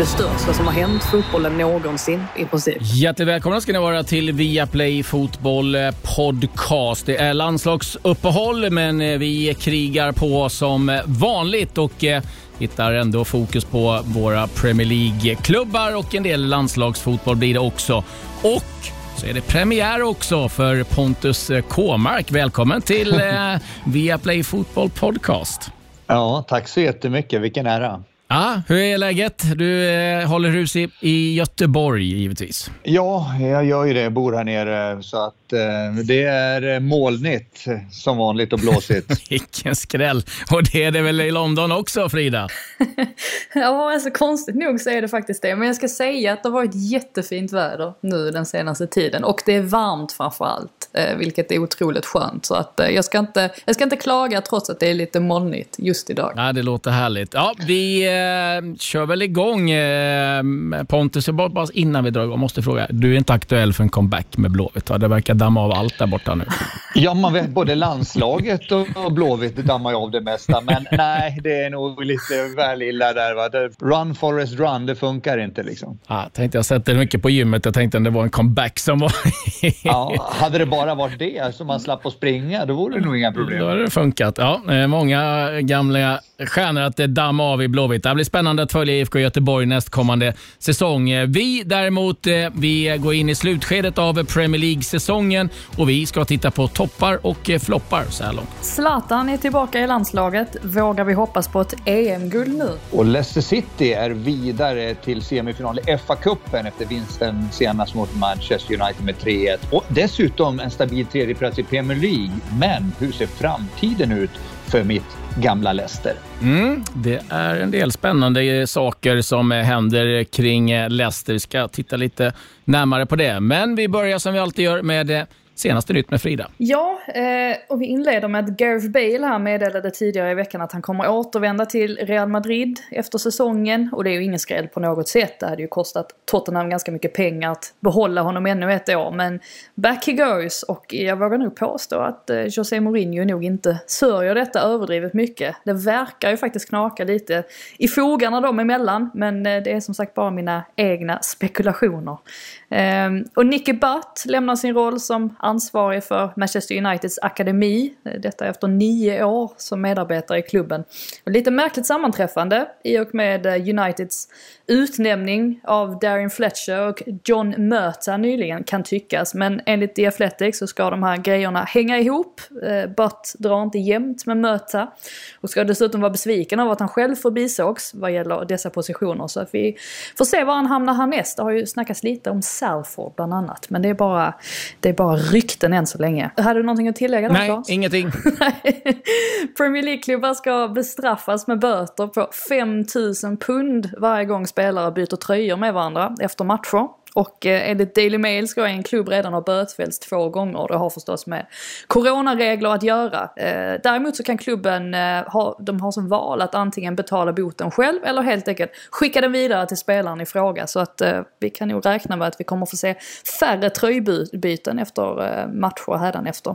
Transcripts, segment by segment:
Det största som har hänt fotbollen någonsin i princip. Hjärtligt välkomna ska ni vara till Viaplay Fotboll Podcast. Det är landslagsuppehåll, men eh, vi krigar på som vanligt och eh, hittar ändå fokus på våra Premier League-klubbar och en del landslagsfotboll blir det också. Och så är det premiär också för Pontus Kåmark. Välkommen till eh, Viaplay Fotboll Podcast. Ja, tack så jättemycket. Vilken ära. Ja, hur är läget? Du eh, håller hus i, i Göteborg givetvis. Ja, jag gör ju det. Jag bor här nere så att det är eh, molnigt som vanligt och blåsigt. Vilken skräll! Och det är det väl i London också, Frida? ja, alltså konstigt nog så är det faktiskt det. Men jag ska säga att det har varit jättefint väder nu den senaste tiden. Och det är varmt framför allt, eh, vilket är otroligt skönt. Så att eh, jag, ska inte, jag ska inte klaga trots att det är lite molnigt just idag. Ja, det låter härligt. Ja, vi eh, kör väl igång. Eh, Pontus, bara, bara innan vi drar igång, måste fråga. Du är inte aktuell för en comeback med Blåvitt, va? Det verkar damma av allt där borta nu. Ja, man vet både landslaget och Blåvitt dammar av det mesta. Men nej, det är nog lite väl illa där. Va? Run Forest Run, det funkar inte liksom. Ja, tänkte jag sätter mycket på gymmet. Jag tänkte att det var en comeback som var... ja, hade det bara varit det, så man slapp att springa, då vore det nog inga problem. Då hade det funkat. Ja, eh, många gamla stjärnor att damma av i Blåvitt. Det blir spännande att följa IFK Göteborg nästkommande säsong. Vi däremot, eh, vi går in i slutskedet av Premier League-säsongen och vi ska titta på toppar och eh, floppar så här långt. Zlatan är tillbaka i landslaget. Vågar vi hoppas på ett EM-guld nu? Och Leicester City är vidare till semifinal i FA-cupen efter vinsten senast mot Manchester United med 3-1. Och dessutom en stabil tredjeplats i Premier League. Men hur ser framtiden ut för mitt gamla Leicester. Mm, det är en del spännande saker som eh, händer kring eh, Leicester. Vi ska titta lite närmare på det. Men vi börjar som vi alltid gör med eh, senaste nytt med Frida. Ja, eh, och vi inleder med att Gareth Bale här meddelade tidigare i veckan att han kommer återvända till Real Madrid efter säsongen. Och det är ju ingen skräll på något sätt. Det hade ju kostat Tottenham ganska mycket pengar att behålla honom ännu ett år. Men back he goes och jag vågar nog påstå att eh, José Mourinho nog inte sörjer detta överdrivet mycket. Det verkar ju faktiskt knaka lite i fogarna dem emellan. Men eh, det är som sagt bara mina egna spekulationer. Ehm, och Nicky Butt lämnar sin roll som ansvarig för Manchester Uniteds akademi. Detta efter nio år som medarbetare i klubben. Och lite märkligt sammanträffande i och med eh, Uniteds utnämning av Darren Fletcher och John Möta nyligen kan tyckas. Men enligt The Athletic så ska de här grejerna hänga ihop. Eh, Butt drar inte jämnt med Möta. Och ska dessutom vara besviken över att han själv förbisågs vad gäller dessa positioner. Så att vi får se var han hamnar härnäst. Det har ju snackats lite om Salford bland annat. Men det är bara, det är bara rykten än så länge. Hade du någonting att tillägga där Nej, Claes? ingenting. Premier League-klubbar ska bestraffas med böter på 5000 pund varje gång spelare byter tröjor med varandra efter matcher. Och eh, enligt Daily Mail ska en klubb redan ha bötfällts två gånger. Det har förstås med coronaregler att göra. Eh, däremot så kan klubben eh, ha, de har som val att antingen betala boten själv eller helt enkelt skicka den vidare till spelaren i fråga. Så att eh, vi kan nog räkna med att vi kommer få se färre tröjbyten efter eh, matcher hädanefter.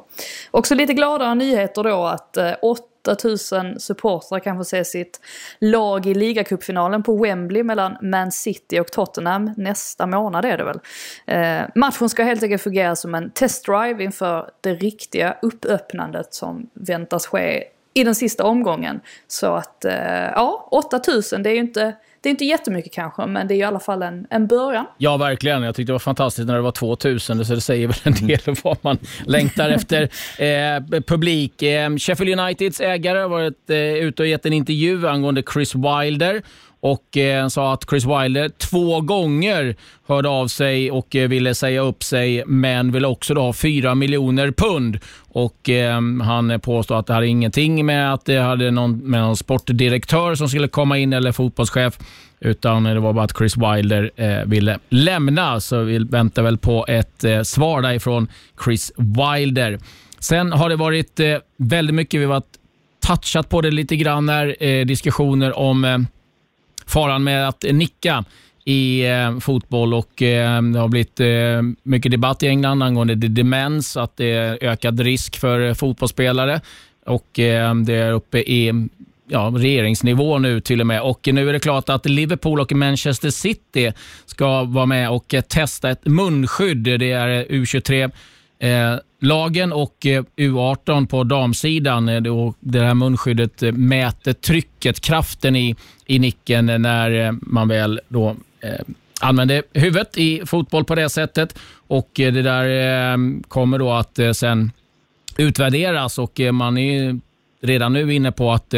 Också lite gladare nyheter då att eh, åtta 8000 supportrar kan få se sitt lag i ligacupfinalen på Wembley mellan Man City och Tottenham nästa månad är det väl. Eh, matchen ska helt enkelt fungera som en testdrive inför det riktiga uppöppnandet som väntas ske i den sista omgången. Så att, eh, ja, 8000 det är ju inte det är inte jättemycket kanske, men det är i alla fall en, en början. Ja, verkligen. Jag tyckte det var fantastiskt när det var 2000, så det säger väl en del om vad man längtar efter. Eh, publik. Eh, Sheffield Uniteds ägare har varit eh, ute och gett en intervju angående Chris Wilder och eh, sa att Chris Wilder två gånger hörde av sig och eh, ville säga upp sig, men ville också då ha 4 miljoner pund. Och eh, Han påstår att det hade ingenting med att det hade någon, med någon sportdirektör som skulle komma in eller fotbollschef, utan det var bara att Chris Wilder eh, ville lämna. Så vi väntar väl på ett eh, svar därifrån Chris Wilder. Sen har det varit eh, väldigt mycket, vi har touchat på det lite grann här, eh, diskussioner om eh, faran med att nicka i eh, fotboll och eh, det har blivit eh, mycket debatt i England angående demens, att det är ökad risk för eh, fotbollsspelare och eh, det är uppe i ja, regeringsnivå nu till och med. Och Nu är det klart att Liverpool och Manchester City ska vara med och eh, testa ett munskydd. Det är eh, U23 eh, lagen och eh, U18 på damsidan. Eh, det här munskyddet eh, mäter trycket, kraften i, i nicken eh, när eh, man väl då, eh, använder huvudet i fotboll på det sättet. Och Det där kommer då att sen utvärderas och man är redan nu inne på att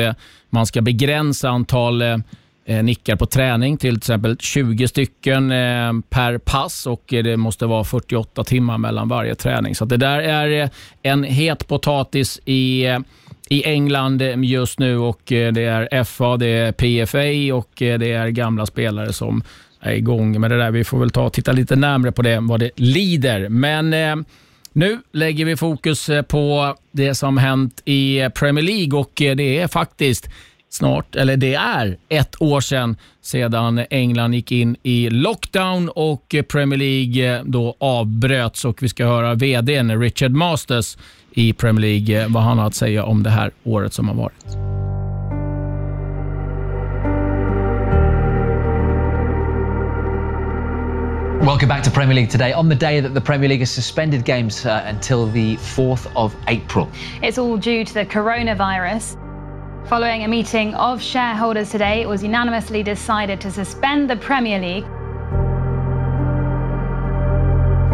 man ska begränsa antal eh, Eh, nickar på träning till exempel 20 stycken eh, per pass och eh, det måste vara 48 timmar mellan varje träning. Så det där är en het potatis i i England just nu och det är FA, det är PFA och det är gamla spelare som är igång med det där. Vi får väl ta och titta lite närmre på det, vad det lider. Men eh, nu lägger vi fokus på det som hänt i Premier League och det är faktiskt snart, eller det är ett år sedan sedan England gick in i lockdown och Premier League då avbröts och vi ska höra VDn Richard Masters i Premier League vad han har att säga om det här året som har varit. Welcome back to Premier League today on the day that the Premier League has suspended games uh, until the 4th of April. It's all due to the coronavirus. Following a meeting of shareholders today, it was unanimously decided to suspend the Premier League.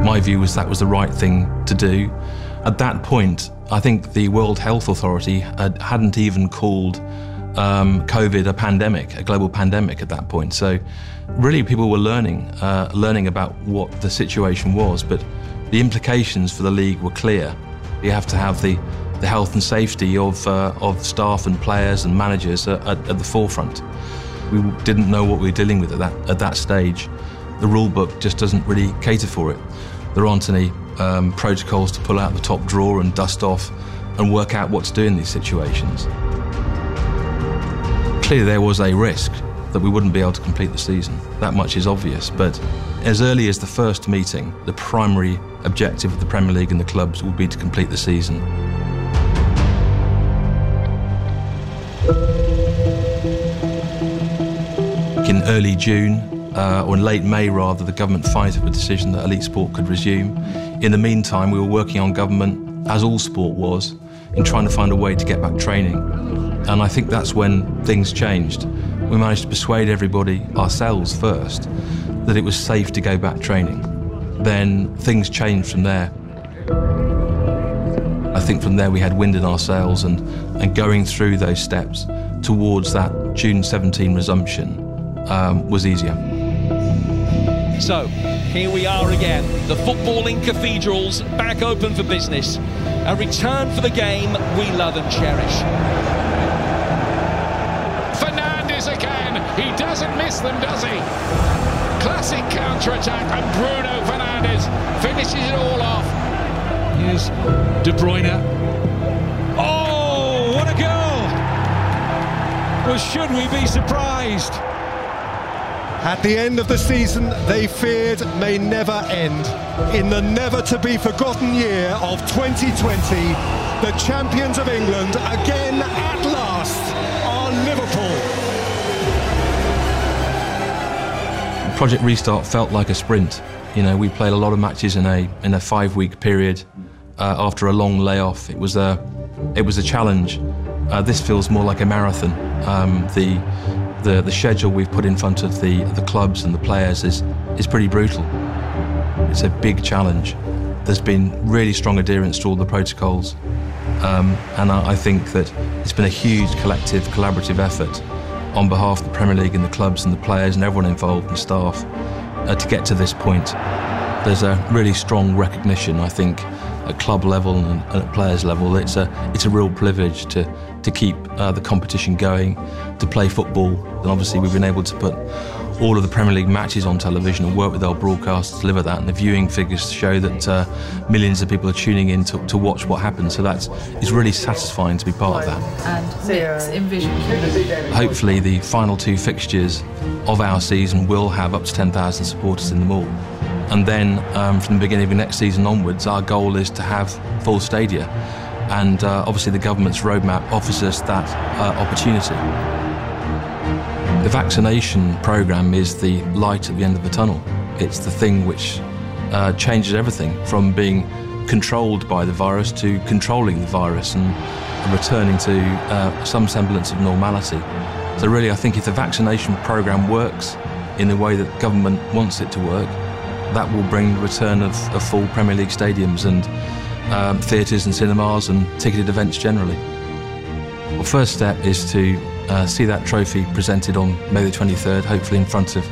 My view was that was the right thing to do. At that point, I think the World Health Authority had, hadn't even called um, COVID a pandemic, a global pandemic at that point. So, really, people were learning, uh, learning about what the situation was, but the implications for the league were clear. You have to have the the health and safety of, uh, of staff and players and managers at, at, the forefront. We didn't know what we were dealing with at that, at that stage. The rule book just doesn't really cater for it. There aren't any um, protocols to pull out the top drawer and dust off and work out what to do in these situations. Clearly, there was a risk that we wouldn't be able to complete the season. That much is obvious. But as early as the first meeting, the primary objective of the Premier League and the clubs would be to complete the season. In early June, uh, or in late May rather, the government took a decision that elite sport could resume. In the meantime, we were working on government, as all sport was, in trying to find a way to get back training. And I think that's when things changed. We managed to persuade everybody, ourselves first, that it was safe to go back training. Then things changed from there. I think from there we had wind in our sails and, and going through those steps towards that June 17 resumption um, was easier. So, here we are again. The footballing cathedrals back open for business. A return for the game we love and cherish. Fernandez again. He doesn't miss them, does he? Classic counter-attack and Bruno Fernandez finishes it all off. Here's De Bruyne. Oh, what a goal! Well, should we be surprised? At the end of the season they feared may never end. In the never to be forgotten year of 2020, the champions of England again at last are Liverpool. Project Restart felt like a sprint. You know, we played a lot of matches in a in a five week period uh, after a long layoff. It was a it was a challenge. Uh, this feels more like a marathon. Um, the the, the schedule we've put in front of the, the clubs and the players is, is pretty brutal. It's a big challenge. There's been really strong adherence to all the protocols, um, and I, I, think that it's been a huge collective, collaborative effort. on behalf of the Premier League and the clubs and the players and everyone involved and staff uh, to get to this point. There's a really strong recognition, I think, at club level and at players level. It's a it's a real privilege to to keep uh, the competition going, to play football, and obviously we've been able to put all of the Premier League matches on television and work with our broadcast to deliver that. And the viewing figures show that uh, millions of people are tuning in to, to watch what happens. So that's it's really satisfying to be part of that. And mix envisioned. Hopefully, the final two fixtures of our season will have up to 10,000 supporters in them all. And then um, from the beginning of next season onwards, our goal is to have full stadia. And uh, obviously, the government's roadmap offers us that uh, opportunity. The vaccination programme is the light at the end of the tunnel. It's the thing which uh, changes everything from being controlled by the virus to controlling the virus and returning to uh, some semblance of normality. So, really, I think if the vaccination programme works in the way that government wants it to work, that will bring the return of, of full Premier League stadiums and um, theatres and cinemas and ticketed events generally. Well, first step is to uh, see that trophy presented on May the 23rd, hopefully in front of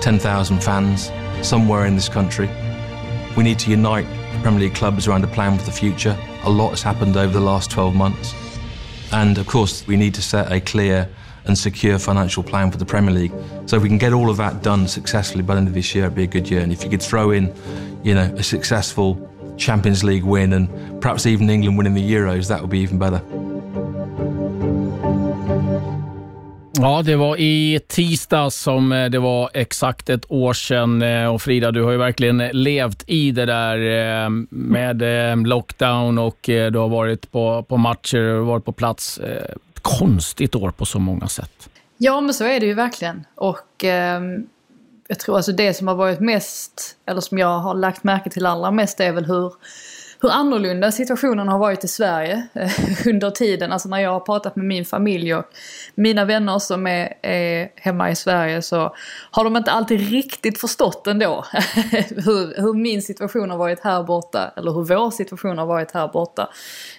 10,000 fans somewhere in this country. We need to unite Premier League clubs around a plan for the future. A lot has happened over the last 12 months. And of course, we need to set a clear and secure financial plan for the Premier League. So if we can get all of that done successfully by the end of this year, it'd be a good year. And if you could throw in, you know, a successful Champions League win and perhaps even England winning the Euros, that would be even better. Ja, det var i tisdag som eh, det var exakt ett år sedan. Eh, och Frida, du har ju verkligen levt i det där eh, med lockdown och du har varit på, på matcher och varit på plats. Konstigt år på så många sätt. Ja, men så är det ju verkligen. Och eh, jag tror alltså det som har varit mest, eller som jag har lagt märke till allra mest är väl hur hur annorlunda situationen har varit i Sverige eh, under tiden. Alltså när jag har pratat med min familj och mina vänner som är, är hemma i Sverige så har de inte alltid riktigt förstått ändå hur, hur min situation har varit här borta, eller hur vår situation har varit här borta.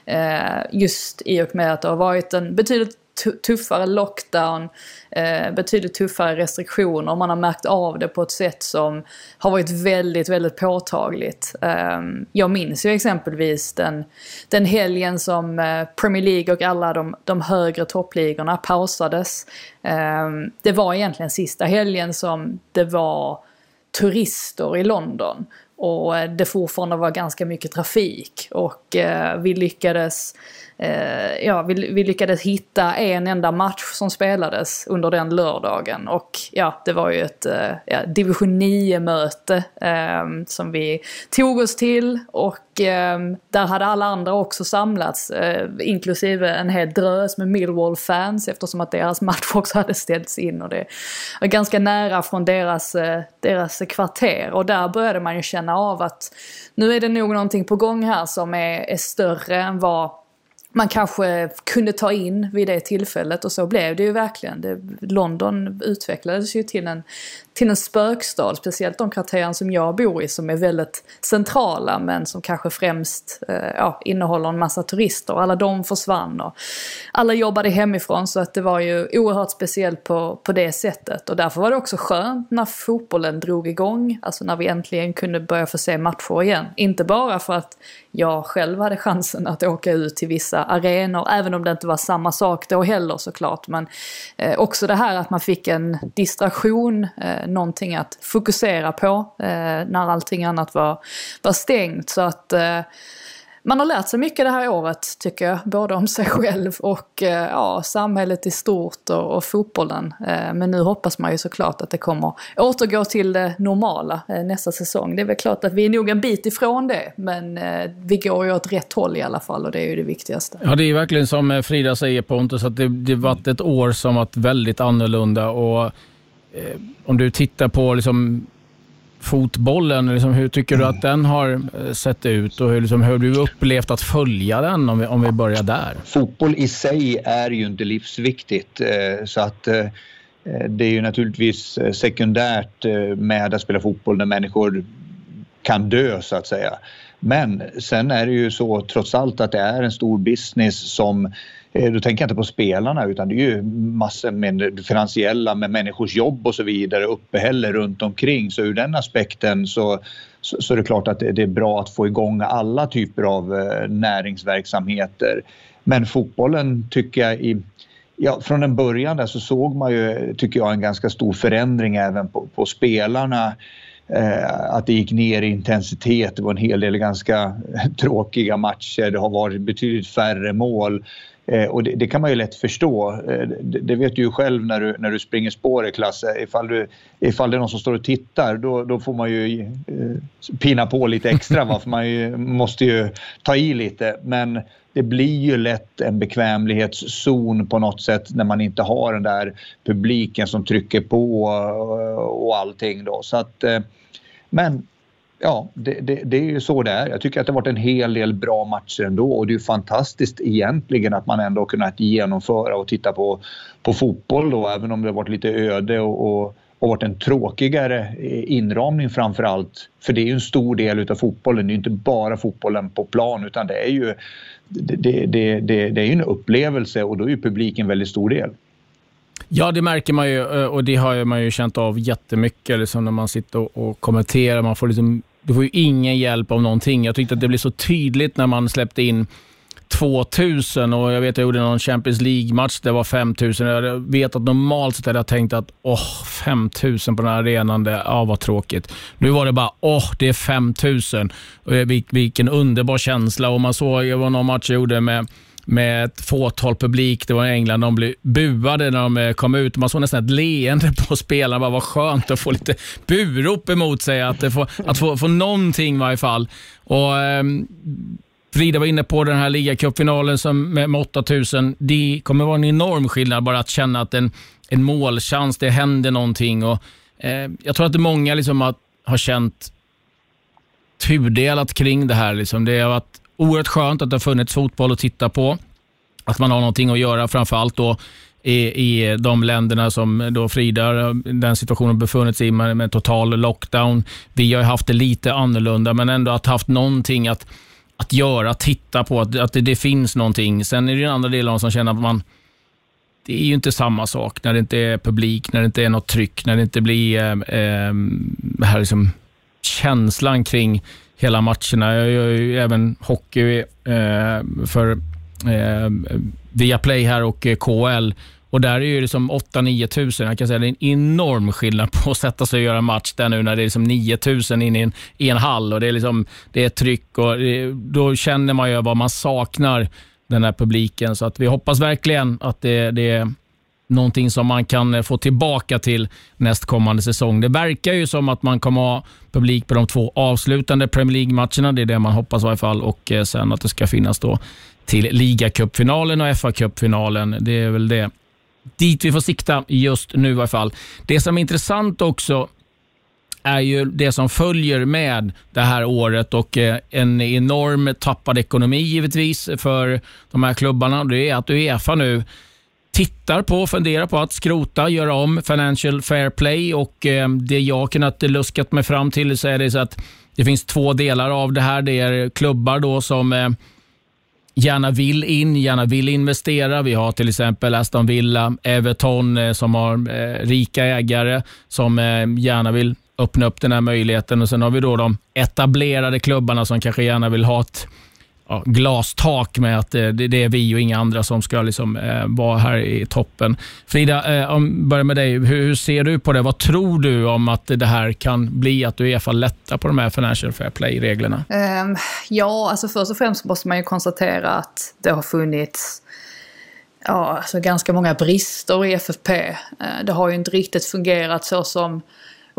Eh, just i och med att det har varit en betydligt tuffare lockdown, eh, betydligt tuffare restriktioner. Man har märkt av det på ett sätt som har varit väldigt, väldigt påtagligt. Eh, jag minns ju exempelvis den, den helgen som eh, Premier League och alla de, de högre toppligorna pausades. Ehm, det var egentligen sista helgen som det var turister i London och eh, det fortfarande var ganska mycket trafik och eh, vi lyckades eh, ja, vi, vi, lyckades hitta en enda match som spelades under den lördagen. Och ja, det var ju ett eh, ja, division 9-möte eh, som vi tog oss till. Och eh, där hade alla andra också samlats, eh, inklusive en hel drös med Millwall-fans eftersom att deras match också hade ställts in. Och det var ganska nära från deras, eh, deras kvarter. Och där började man ju känna av att nu är det nog någonting på gång här som är, är större än vad man kanske kunde ta in vid det tillfället och så blev det ju verkligen. Det, London utvecklades ju till en till en spökstad, speciellt de kvarteren som jag bor i som är väldigt centrala men som kanske främst eh, ja, innehåller en massa turister. Alla de försvann och alla jobbade hemifrån så att det var ju oerhört speciellt på, på det sättet. Och därför var det också skönt när fotbollen drog igång, alltså när vi äntligen kunde börja få se matcher igen. Inte bara för att jag själv hade chansen att åka ut till vissa arenor, även om det inte var samma sak då heller såklart. Men eh, också det här att man fick en distraktion eh, någonting att fokusera på eh, när allting annat var, var stängt. Så att eh, man har lärt sig mycket det här året tycker jag, både om sig själv och eh, ja, samhället i stort och, och fotbollen. Eh, men nu hoppas man ju såklart att det kommer återgå till det normala eh, nästa säsong. Det är väl klart att vi är nog en bit ifrån det, men eh, vi går ju åt rätt håll i alla fall och det är ju det viktigaste. Ja, det är verkligen som eh, Frida säger Pontus, att det, det varit ett år som varit väldigt annorlunda och om du tittar på liksom, fotbollen, liksom, hur tycker du att den har eh, sett ut och hur, liksom, hur har du upplevt att följa den om vi, om vi börjar där? Fotboll i sig är ju inte livsviktigt eh, så att eh, det är ju naturligtvis sekundärt med att spela fotboll när människor kan dö så att säga. Men sen är det ju så trots allt att det är en stor business som Eh, Eh, då tänker jag inte på spelarna utan det är ju massor med det finansiella med människors jobb och så vidare, uppehälle runt omkring. Så ur den aspekten så, så, så är det klart att det, är bra att få igång alla typer av eh, näringsverksamheter. Men fotbollen tycker jag i Ja, från en början där så såg man ju, tycker jag, en ganska stor förändring även på, på spelarna. Eh, att det gick ner i intensitet. Det var en hel del ganska tråkiga matcher. Det har varit betydligt färre mål. Eh, och det, det, kan man ju lätt förstå. Eh, det, det, vet du ju själv när du, när du springer spår i klass. Eh, ifall, du, ifall det är någon som står och tittar då, då får man ju eh, pina på lite extra. va? För man ju, måste ju ta i lite. Men det blir ju lätt en bekvämlighetszon på något sätt när man inte har den där publiken som trycker på och, och allting. Då. Så att, eh, men ja, det, det, det, är ju så det är. Jag tycker att det har varit en hel del bra matcher ändå och det är ju fantastiskt egentligen att man ändå kunnat genomföra och titta på, på fotboll då, även om det har varit lite öde och, och, och varit en tråkigare eh, inramning framför allt. För det är ju en stor del utav fotbollen. Det är ju inte bara fotbollen på plan utan det är ju det, det, det, det är en upplevelse och då är ju publiken en väldigt stor del. Ja, det märker man ju eh, och det har man ju känt av jättemycket liksom när man sitter och, och kommenterar. Man får liksom du får ju ingen hjälp av någonting. Jag tyckte att det blev så tydligt när man släppte in 2000 och jag vet att jag gjorde någon Champions League-match där det var 5000. Jag vet att normalt sett hade jag tänkt att åh, 5000 på den här arenan, det, ja, vad tråkigt. Nu var det bara åh, det är 5000. Vilken underbar känsla och man såg, det var någon match jag gjorde med med ett fåtal publik. Det var i England. De blev buade när de eh, kom ut. Man såg nästan ett leende på spelarna. Vad skönt att få lite burop emot sig. Att, eh, få, att få, få någonting i varje fall. Och, eh, Frida var inne på den här ligacupfinalen med 8000. Det kommer vara en enorm skillnad bara att känna att en, en målchans, det händer någonting. Och, eh, jag tror att det många liksom har, har känt tudelat kring det här. Liksom. Det har varit oerhört skönt att det har funnits fotboll att titta på. Att man har någonting att göra, framför allt då i, i de länderna som då Frida, den situationen befunnit sig i med, med total lockdown. Vi har haft det lite annorlunda, men ändå att haft någonting att, att göra, titta på, att, att det, det finns någonting. Sen är det den andra delen som känner att man det är ju inte samma sak när det inte är publik, när det inte är något tryck, när det inte blir eh, eh, här liksom känslan kring hela matcherna. Jag gör ju även hockey eh, för eh, Viaplay här och eh, KL. Och där är det som 8-9 tusen. Jag kan säga det är en enorm skillnad på att sätta sig och göra match där nu när det är liksom 9 tusen in i en, i en hall och det är, liksom, det är tryck och det, då känner man ju vad man saknar den här publiken. Så att vi hoppas verkligen att det, det någonting som man kan eh, få tillbaka till nästkommande säsong. Det verkar ju som att man kommer ha publik på de två avslutande Premier League-matcherna. Det är det man hoppas i varje fall och eh, sen att det ska finnas då till ligacupfinalen och FA-cupfinalen. Det är väl det dit vi får sikta just nu i varje fall. Det som är intressant också är ju det som följer med det här året och eh, en enorm tappad ekonomi givetvis för de här klubbarna. Det är att Uefa nu tittar på och funderar på att skrota, göra om Financial Fair Play och eh, det jag kunnat luskat mig fram till så är det så att det finns två delar av det här. Det är klubbar då som eh, gärna vill in, gärna vill investera. Vi har till exempel Aston Villa, Everton eh, som har eh, rika ägare som eh, gärna vill öppna upp den här möjligheten. Och Sen har vi då de etablerade klubbarna som kanske gärna vill ha ett ja, glastak med att eh, det, det, är vi och inga andra som ska liksom, eh, vara här i toppen. Frida, eh, om börjar med dig. Hur, hur, ser du på det? Vad tror du om att det här kan bli att du i alla fall lättar på de här Financial Fair Play-reglerna? Um, ja, alltså först och främst måste man ju konstatera att det har funnits ja, alltså ganska många brister i FFP. Uh, eh, det har ju inte riktigt fungerat så som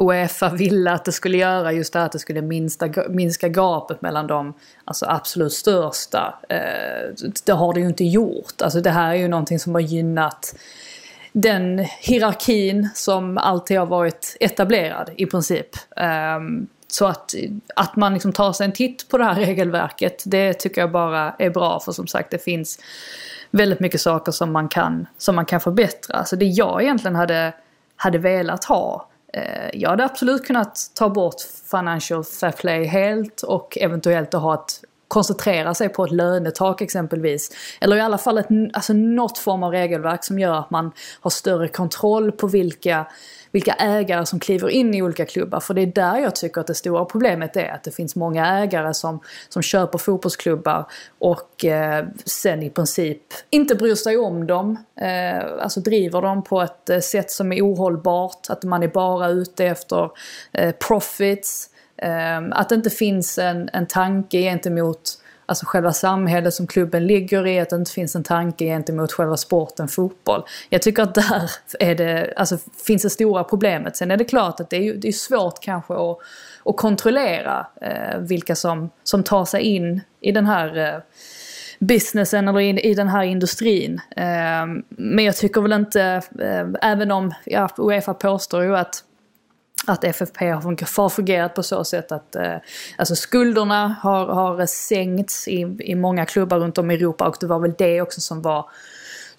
Uefa ville att det skulle göra just det att det skulle minsta, minska gapet mellan de alltså absolut största. Eh, det har det ju inte gjort. Alltså det här är ju någonting som har gynnat den hierarkin som alltid har varit etablerad i princip. Ehm, så att, att man liksom tar sig en titt på det här regelverket, det tycker jag bara är bra. För som sagt, det finns väldigt mycket saker som man kan, som man kan förbättra. Så det jag egentligen hade, hade velat ha Eh, jag hade absolut kunnat ta bort financial fair play helt och eventuellt ha ett koncentrera sig på ett lönetak exempelvis. Eller i alla fall ett, alltså något form av regelverk som gör att man har större kontroll på vilka vilka ägare som kliver in i olika klubbar. För det är där jag tycker att det stora problemet är. Att det finns många ägare som, som köper fotbollsklubbar och eh, sen i princip inte bryr sig om dem. Eh, alltså driver dem på ett eh, sätt som är ohållbart. Att man är bara ute efter eh, profits. Eh, att det inte finns en, en tanke gentemot alltså själva samhället som klubben ligger i, att det inte finns en tanke gentemot själva sporten fotboll. Jag tycker att där är det, alltså, finns det stora problemet. Sen är det klart att det är, det är svårt kanske att, att kontrollera eh, vilka som, som tar sig in i den här eh, businessen eller i, i den här industrin. Eh, men jag tycker väl inte, eh, även om ja, Uefa påstår ju att att FFP har fungerat på så sätt att eh, alltså skulderna har, har sänkts i, i många klubbar runt om i Europa och det var väl det också som var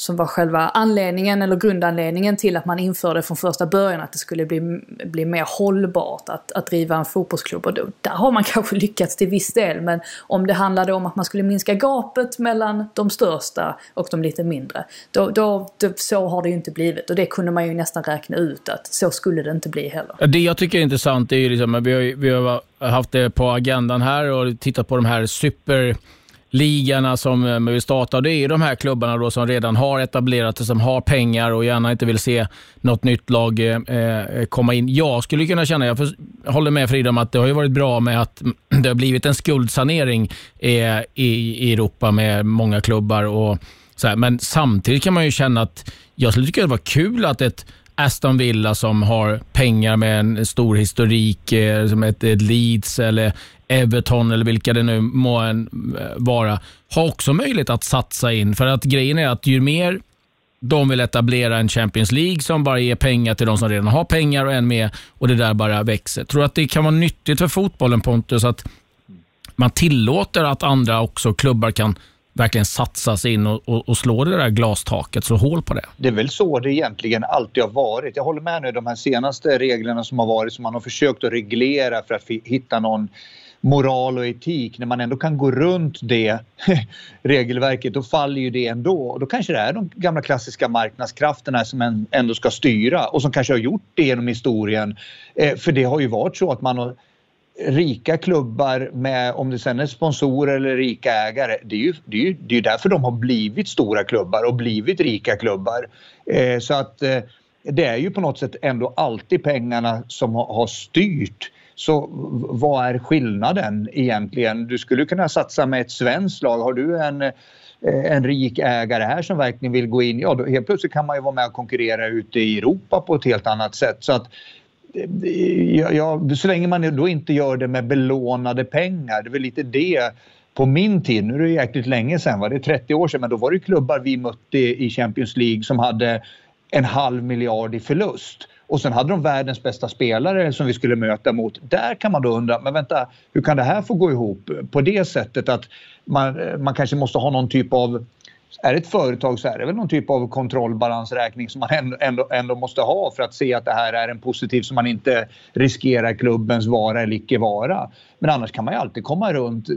som var själva anledningen eller grundanledningen till att man införde från första början att det skulle bli, bli mer hållbart att, att driva en fotbollsklubb. Och då, där har man kanske lyckats till viss del men om det handlade om att man skulle minska gapet mellan de största och de lite mindre. Då, då, då, så har det ju inte blivit och det kunde man ju nästan räkna ut att så skulle det inte bli heller. Det jag tycker är intressant är ju liksom, vi har, vi har haft det på agendan här och tittat på de här super ligorna som vill vi startar, det är de här klubbarna då som redan har etablerat sig, som har pengar och gärna inte vill se något nytt lag eh, eh komma in. Jag skulle kunna känna, jag håller med Frida om att det har varit bra med att det har blivit en skuldsanering eh, i, i Europa med många klubbar. och så här. Men samtidigt kan man ju känna att jag skulle tycka det var kul att ett Aston Villa som har pengar med en stor historik, eh, som ett, ett Leeds eller Everton eller vilka det nu må eh, vara, har också möjlighet att satsa in. För att grejen är att ju mer de vill etablera en Champions League som bara ger pengar till de som redan har pengar och en mer och det där bara växer. Tror du att det kan vara nyttigt för fotbollen Pontus att man tillåter att andra också klubbar kan verkligen satsas in och, och, och slå det där glastaket, så hål på det. Det är väl så det egentligen alltid har varit. Jag håller med nu de här senaste reglerna som har varit som man har försökt att reglera för att hitta någon moral och etik, när man ändå kan gå runt det regelverket, då faller ju det ändå. Och då kanske det är de gamla klassiska marknadskrafterna som ändå ska styra och som kanske har gjort det genom historien. Eh, för det har ju varit så att man har rika klubbar med, om det sen är sponsorer eller rika ägare, det är ju, det är ju, det är därför de har blivit stora klubbar och blivit rika klubbar. Eh, så att eh, det är ju på något sätt ändå alltid pengarna som har styrt. Så vad är skillnaden egentligen? Du skulle kunna satsa med ett svenskt lag. Har du en, eh, en rik ägare här som verkligen vill gå in, ja då helt plötsligt kan man ju vara med och konkurrera ute i Europa på ett helt annat sätt. Så att eh, ja, så länge man då inte gör det med belånade pengar, det är väl lite det på min tid, nu är det jäkligt länge sedan, var det 30 år sedan, men då var det klubbar vi mötte i Champions League som hade en halv miljard i förlust. Och sen hade de världens bästa spelare som vi skulle möta mot. Där kan man då undra, men vänta, hur kan det här få gå ihop på det sättet att man, eh, man kanske måste ha någon typ av är det ett företag så är det väl någon typ av kontrollbalansräkning som man ändå, ändå, ändå, måste ha för att se att det här är en positiv så man inte riskerar klubbens vara eller icke vara. Men annars kan man ju alltid komma runt.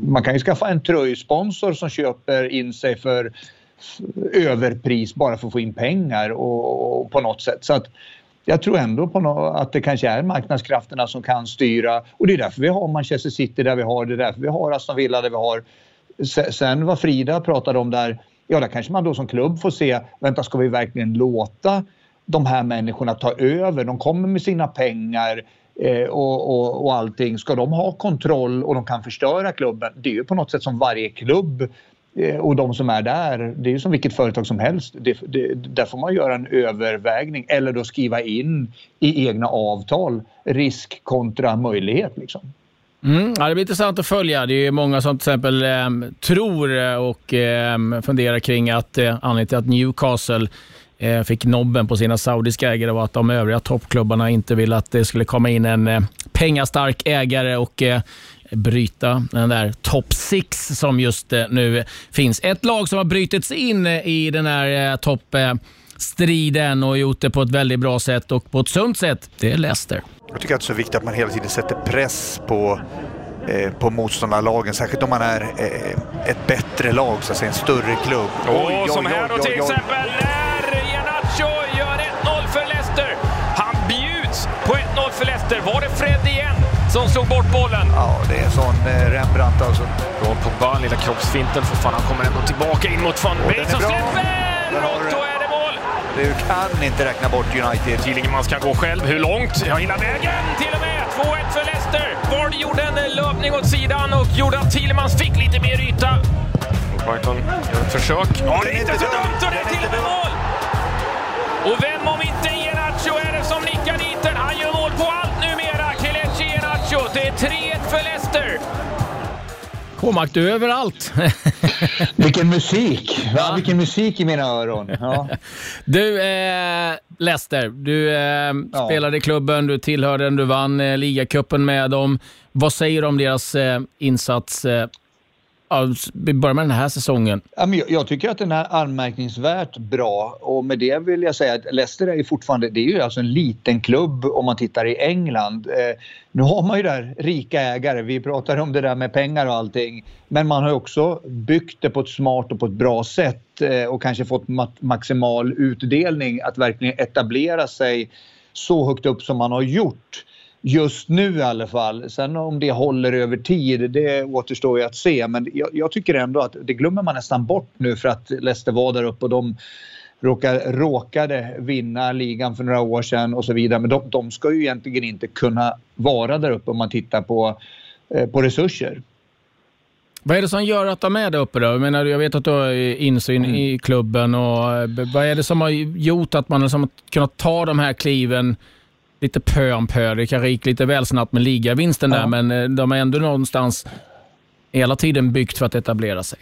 Man kan ju skaffa en tröjsponsor som köper in sig för överpris bara för att få in pengar och, och på något sätt. Så att jag tror ändå på något, att det kanske är marknadskrafterna som kan styra och det är därför vi har Manchester City där vi har det, därför vi har Aston Villa där vi har Sen vad Frida pratade om där, ja där kanske man då som klubb får se, vänta ska vi verkligen låta de här människorna ta över? De kommer med sina pengar eh, och, och, och allting. Ska de ha kontroll och de kan förstöra klubben? Det är ju på något sätt som varje klubb Eh, och de som är där, det är ju som vilket företag som helst. Det, det, där får man göra en övervägning eller då skriva in i egna avtal risk kontra möjlighet. Liksom. Mm, ja, det blir intressant att följa. Det är många som till exempel eh, tror och eh, funderar kring att eh, anledningen till att Newcastle eh, fick nobben på sina saudiska ägare var att de övriga toppklubbarna inte ville att det skulle komma in en eh, pengastark ägare och eh, bryta den där top six som just eh, nu finns. Ett lag som har brutits in i den här topp striden och gjort det på ett väldigt bra sätt och på ett sunt sätt. Det är Leicester. Jag tycker att det är så viktigt att man hela tiden sätter press på eh, på motståndarlagen, särskilt om man är eh, ett bättre lag, så att säga, en större klubb. Och oj, som oj, här då till exempel när Iheanacho gör 1-0 för Leicester. Han bjuds på 1-0 för Leicester. Var det Fred igen som slog bort bollen? Ja, det är en sån eh, Rembrandt alltså. Från Pogba, lilla kroppsfinten. För fan, han kommer ändå tillbaka in mot van Beek som släpper! Och då är det mål! Du kan inte räkna bort United. Tillingemans kan gå själv. Hur långt? Ja, hela vägen till och med! 2-1 för Leicester. Ward gjorde en löpning åt sidan och gjorde att Tillemans fick lite mer yta. Brighton gör ett försök. Ja, det är inte så dumt och det är till och med mål! Och vem om inte Iheanacho är det som nickar dit den? Han gör 3-1 för Leicester. K-makt överallt. vilken musik! Ja. Vilken musik i mina öron. Ja. Du, eh, Leicester, du eh, ja. spelade i klubben, du tillhörde den, du vann eh, ligacupen med dem. Vad säger du om deras eh, insats vi börjar med den här säsongen. Jag tycker att den är anmärkningsvärt bra och med det vill jag säga att Leicester är ju fortfarande, det är ju alltså en liten klubb om man tittar i England. Eh, nu har man ju där rika ägare, vi pratar om det där med pengar och allting. Men man har också byggt det på ett smart och på ett bra sätt eh, och kanske fått maximal utdelning att verkligen etablera sig så högt upp som man har gjort just nu i alla fall. Sen om det håller över tid, det återstår ju att se. Men jag, jag, tycker ändå att det glömmer man nästan bort nu för att Leicester var där uppe och de råkade, råkade vinna ligan för några år sedan och så vidare. Men de, de ska ju egentligen inte kunna vara där uppe om man tittar på, eh, på resurser. Vad är det som gör att de är där uppe då? Jag, menar, jag vet att du har insyn mm. i klubben och eh, vad är det som har gjort att man har kunnat ta de här kliven lite pö om pö. Det kanske gick lite väl snabbt med ligavinsten ja. där, men eh, de har ändå någonstans hela tiden byggt för att etablera sig.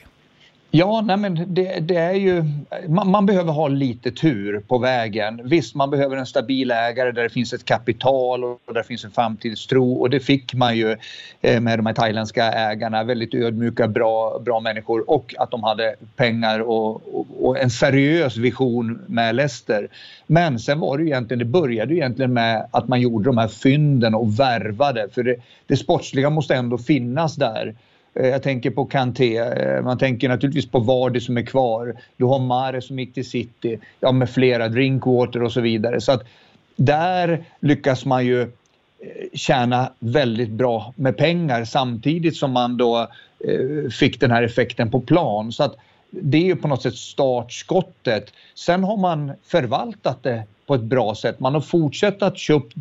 Ja, nej men det, det är ju... Man, man, behöver ha lite tur på vägen. Visst, man behöver en stabil ägare där det finns ett kapital och där det finns en framtidstro och det fick man ju eh, med de här thailändska ägarna. Väldigt ödmjuka, bra, bra människor och att de hade pengar och, och, och en seriös vision med Leicester. Men sen var det ju egentligen, det började ju egentligen med att man gjorde de här fynden och värvade. För det, det sportsliga måste ändå finnas där. Eh, jag tänker på Kanté, eh, man tänker naturligtvis på Vardy som är kvar. Du har Mare som gick till City, ja med flera, Drinkwater och så vidare. Så att där lyckas man ju eh, tjäna väldigt bra med pengar samtidigt som man då fick den här effekten på plan. Så att det är ju på något sätt startskottet. Sen har man förvaltat det på ett bra sätt. Man har fortsatt att köpt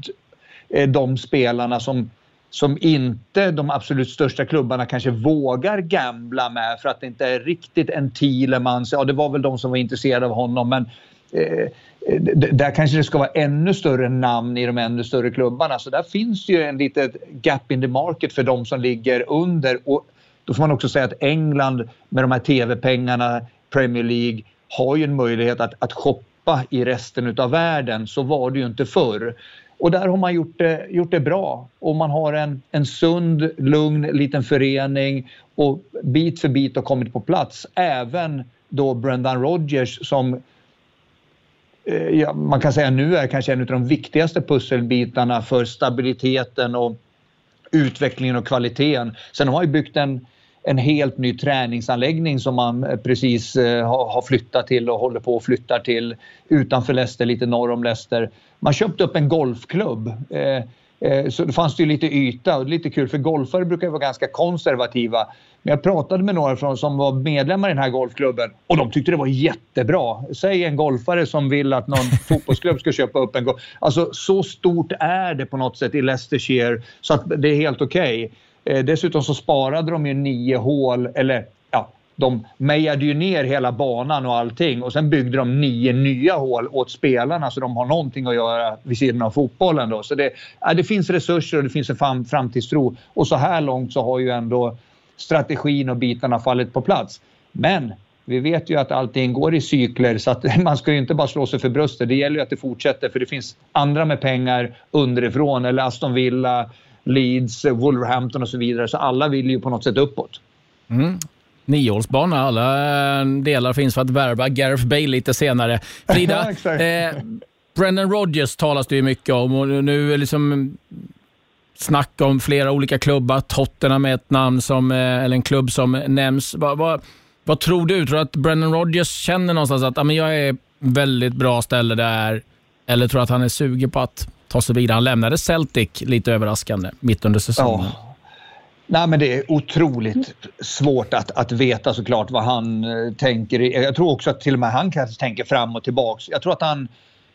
de spelarna som som inte de absolut största klubbarna kanske vågar gambla med för att det inte är riktigt en Thielemans. Ja, det var väl de som var intresserade av honom, men eh, där kanske det ska vara ännu större namn i de ännu större klubbarna. Så där finns ju en litet gap in the market för de som ligger under. Och då får man också säga att England med de här tv-pengarna, Premier League, har ju en möjlighet att, att shoppa i resten av världen. Så var det ju inte förr. Och där har man gjort det, gjort det bra. Och man har en, en sund, lugn liten förening och bit för bit har kommit på plats. Även då Brendan Rodgers som eh, ja, man kan säga nu är kanske en av de viktigaste pusselbitarna för stabiliteten och utvecklingen och kvaliteten. Sen har man ju byggt en, en helt ny träningsanläggning som man precis eh, har flyttat till och håller på att flytta till utanför Leicester, lite norr om Leicester. Man köpte upp en golfklubb. Eh, eh, så det fanns det ju lite yta och lite kul för golfare brukar vara ganska konservativa. Men jag pratade med några från, som var medlemmar i den här golfklubben och de tyckte det var jättebra. Säg en golfare som vill att någon fotbollsklubb ska köpa upp en golf. Alltså så stort är det på något sätt i Leicestershire så att det är helt okej. Okay. Eh, dessutom så sparade de ju nio hål, eller ja, de mejade ju ner hela banan och allting och sen byggde de nio nya hål åt spelarna så de har någonting att göra vid sidan av fotbollen. Då. Så det, ja, det finns resurser och det finns en fram, framtidstro och så här långt så har ju ändå strategin och bitarna fallit på plats. Men vi vet ju att allting går i cykler så att man ska ju inte bara slå sig för bröstet. Det gäller ju att det fortsätter för det finns andra med pengar underifrån eller Aston Villa Leeds, Wolverhampton och så vidare. Så alla vill ju på något sätt uppåt. Mm. niohålsbana. Alla delar finns för att värva Gareth Bale lite senare. Frida, eh, Brendan Rodgers talas det ju mycket om och nu är liksom snack om flera olika klubbar. Tottenham är ett namn som, eh, eller en klubb som nämns. Vad, vad, vad tror du? Tror du att Brendan Rodgers känner någonstans att ah, jag är väldigt bra ställe där? Eller tror du att han är sugen på att ta sig vidare? Han lämnade Celtic lite överraskande mitt under säsongen. Ja. Nej, men det är otroligt svårt att, att veta såklart vad han eh, tänker. Jag tror också att till och med han kanske tänker fram och tillbaks. Jag tror att han,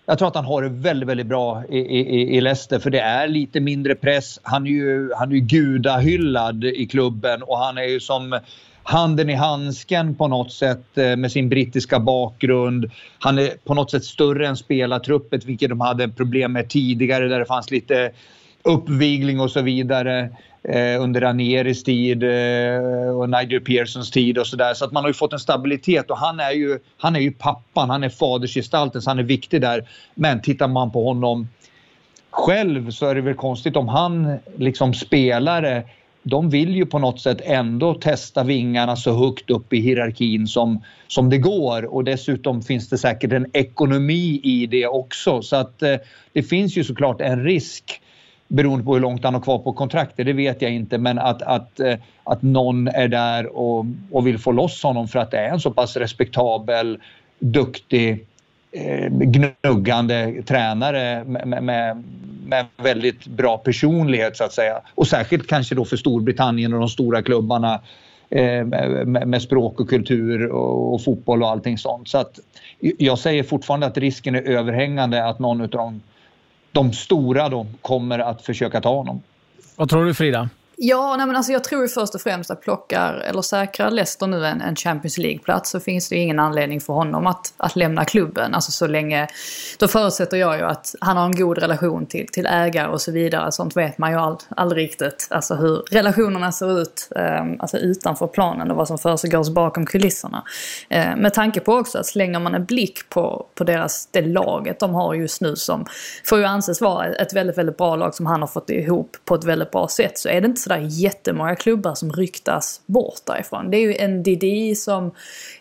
jag tror att han har det väldigt, väldigt bra i, i, i Leicester för det är lite mindre press. Han är ju, han är ju gudahyllad i klubben och han är ju som handen i handsken på något sätt eh, med sin brittiska bakgrund. Han är på något sätt större än spelartruppet, vilket de hade problem med tidigare där det fanns lite uppvigling och så vidare eh, under Ranieris tid eh, och Nigel Pearsons tid och sådär. Så att man har ju fått en stabilitet och han är ju, han är ju pappan, han är fadersgestalten så han är viktig där. Men tittar man på honom själv så är det väl konstigt om han liksom spelare eh, de vill ju på något sätt ändå testa vingarna så högt upp i hierarkin som, som det går. Och dessutom finns det säkert en ekonomi i det också. Så att eh, det finns ju såklart en risk beroende på hur långt han har kvar på kontraktet, det vet jag inte. Men att, att, eh, att någon är där och, och vill få loss honom för att det är en så pass respektabel, duktig, eh, gnuggande tränare med, med, med väldigt bra personlighet så att säga. Och särskilt kanske då för Storbritannien och de stora klubbarna eh, med, språk och kultur och, och, fotboll och allting sånt. Så att jag säger fortfarande att risken är överhängande att någon av de de stora då kommer att försöka ta honom. Vad tror du Frida? Ja, nej men alltså jag tror ju först och främst att plockar, eller säkrar Leicester nu en, en Champions League-plats så finns det ingen anledning för honom att, att lämna klubben. Alltså så länge, då förutsätter jag ju att han har en god relation till, till ägare och så vidare. Sånt vet man ju all, aldrig riktigt. Alltså hur relationerna ser ut eh, alltså utanför planen och vad som försiggår bakom kulisserna. Eh, med tanke på också att slänger man en blick på, på deras, det laget de har just nu som får ju anses vara ett väldigt, väldigt bra lag som han har fått ihop på ett väldigt bra sätt så är det inte sådär jättemånga klubbar som ryktas bort därifrån. Det är ju NDD som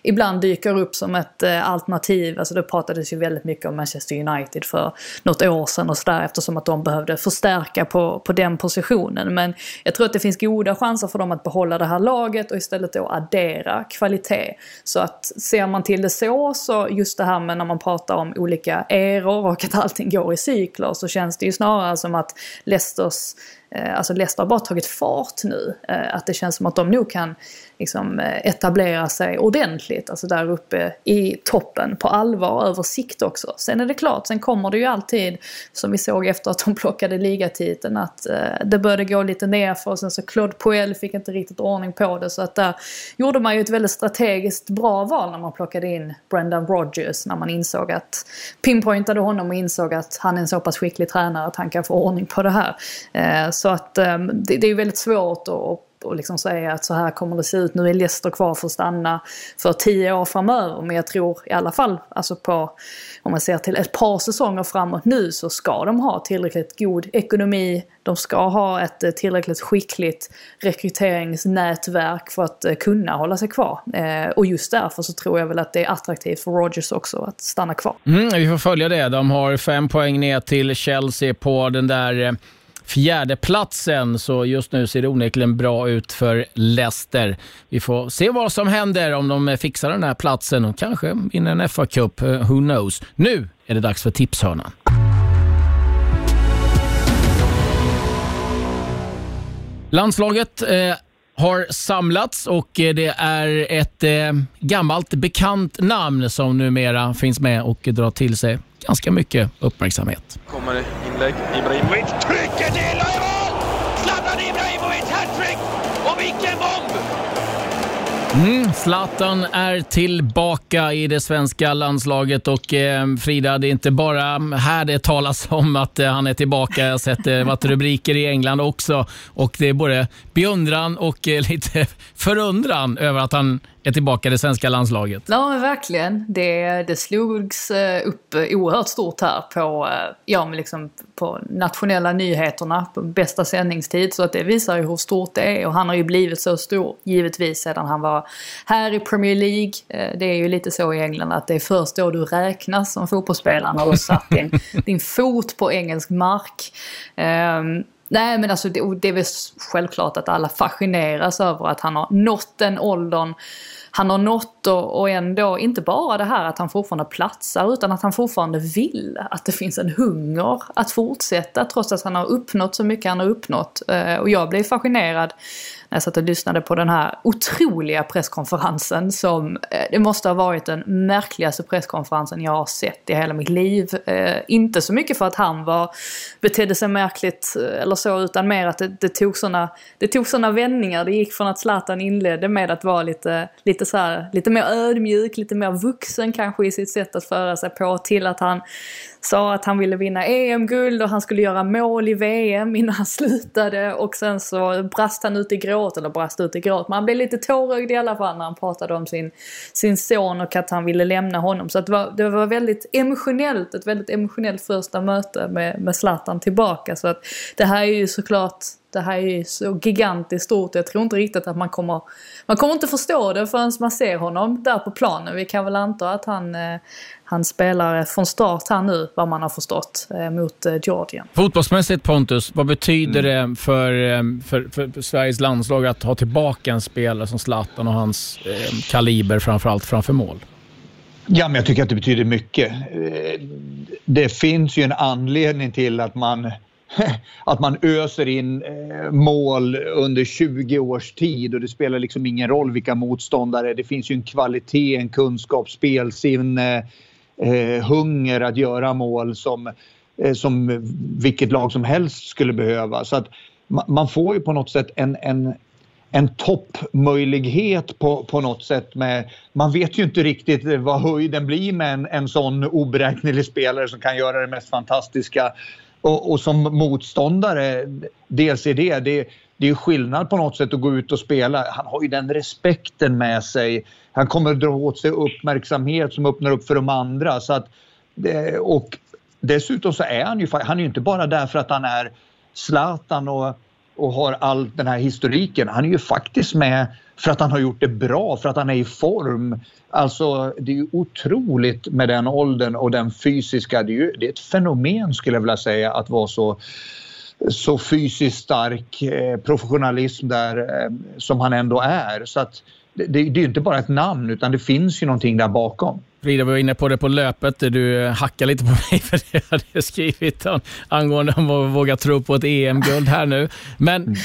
ibland dyker upp som ett eh, alternativ. Alltså det pratades ju väldigt mycket om Manchester United för något år sedan och sådär eftersom att de behövde förstärka på, på den positionen. Men jag tror att det finns goda chanser för dem att behålla det här laget och istället då addera kvalitet. Så att ser man till det så, så just det här med när man pratar om olika eror och att allting går i cykler så känns det ju snarare som att Leicesters Eh, alltså Leicester har bara tagit fart nu. Eh, att det känns som att de nog kan liksom, eh, etablera sig ordentligt, alltså där uppe i toppen på allvar över sikt också. Sen är det klart, sen kommer det ju alltid, som vi såg efter att de plockade ligatiteln, att eh, det började gå lite nerför och sen så Claude Poel fick inte riktigt ordning på det. Så att där gjorde man ju ett väldigt strategiskt bra val när man plockade in Brendan Rodgers, när man insåg att, pinpointade honom och insåg att han är en så pass skicklig tränare att han kan få ordning på det här. Eh, så att eh, det, det är väldigt svårt att och liksom säga att så här kommer det se ut. Nu är Leicester kvar för att stanna för tio år framöver. Men jag tror i alla fall, alltså på, om man ser till ett par säsonger framåt nu så ska de ha tillräckligt god ekonomi. De ska ha ett eh, tillräckligt skickligt rekryteringsnätverk för att eh, kunna hålla sig kvar. Eh, och just därför så tror jag väl att det är attraktivt för Rogers också att stanna kvar. Mm, vi får följa det. De har fem poäng ner till Chelsea på den där fjärdeplatsen. Så just nu ser det onekligen bra ut för Leicester. Vi får se vad som händer om de fixar den här platsen och kanske vinner en FA-cup. Eh, who knows? Nu är det dags för tipshörnan. Landslaget eh, har samlats och eh, det är ett eh, gammalt bekant namn som numera finns med och drar till sig ganska mycket uppmärksamhet. Kommer inlägg. Ibrahimovic trycker till och i mål! Zlatan Ibrahimovic hattrick! Och vilken bomb! Mm, Zlatan är tillbaka i det svenska landslaget och eh, Frida, det är inte bara här det talas om att eh, han är tillbaka. Jag har sett det eh, varit rubriker i England också och det är både beundran och eh, lite förundran över att han är tillbaka i det svenska landslaget. Ja, men verkligen. Det, det slogs eh, upp oerhört stort här på, eh, ja, men liksom på nationella nyheterna på bästa sändningstid. Så att det visar ju hur stort det är. Och han har ju blivit så stor, givetvis, sedan han var här i Premier League. Eh, det är ju lite så i England att det är först då du räknas som fotbollsspelare när du satt din, din fot på engelsk mark. Um, Nej men alltså det, det är väl självklart att alla fascineras över att han har nått den åldern han har nått och, och ändå inte bara det här att han fortfarande platsar utan att han fortfarande vill. Att det finns en hunger att fortsätta trots att han har uppnått så mycket han har uppnått. Eh, och jag blev fascinerad jag satt och lyssnade på den här otroliga presskonferensen som eh, det måste ha varit den märkligaste presskonferensen jag har sett i hela mitt liv. Eh, inte så mycket för att han var, betedde sig märkligt eh, eller så utan mer att det, det tog sådana det tog såna vändningar. Det gick från att Zlatan inledde med att vara lite, lite, så här, lite mer ödmjuk, lite mer vuxen kanske i sitt sätt att föra sig på till att han sa att han ville vinna EM-guld och han skulle göra mål i VM innan han slutade och sen så brast han ut i gråt, eller brast ut i gråt, men han blev lite tårögd i alla fall när han pratade om sin, sin son och att han ville lämna honom. Så det, var, det var väldigt emotionellt, ett väldigt emotionellt första möte med, med Zlatan tillbaka. Så att det här är ju såklart det här är ju så gigantiskt stort. Jag tror inte riktigt att man kommer... Man kommer inte förstå det förrän man ser honom där på planen. Vi kan väl anta att han, eh, han spelar från start här nu, vad man har förstått, eh, mot eh, Georgien. Fotbollsmässigt Pontus, vad betyder mm. det för, för, för, för, Sveriges landslag att ha tillbaka en spelare som Zlatan och hans eh, kaliber framförallt framför mål? Ja, men jag tycker att det betyder mycket. Det finns ju en anledning till att man att man öser in eh, mål under 20 års tid och det spelar liksom ingen roll vilka motståndare. Det finns ju en kvalitet, en kunskap, spelsinne, eh, hunger att göra mål som, eh, som vilket lag som helst skulle behöva. Så att man får ju på något sätt en, en, en toppmöjlighet på, på något sätt. Med, man vet ju inte riktigt vad höjden blir med en, en sån oberäknelig spelare som kan göra det mest fantastiska och, och, som motståndare, dels är det, det, det är skillnad på något sätt att gå ut och spela. Han har ju den respekten med sig. Han kommer att dra åt sig uppmärksamhet som öppnar upp för de andra. Så att, och dessutom så är han ju, han är ju inte bara där för att han är Zlatan och, och har all den här historiken. Han är ju faktiskt med för att han har gjort det bra, för att han är i form. Alltså det är ju otroligt med den åldern och den fysiska, det är, ju, det är ett fenomen skulle jag vilja säga att vara så så fysiskt stark eh, professionalism där eh, som han ändå är. Så att det, det är ju inte bara ett namn utan det finns ju någonting där bakom. Frida var inne på det på löpet. Du hackade lite på mig för det jag hade skrivit angående om att våga tro på ett EM-guld här nu. Men mm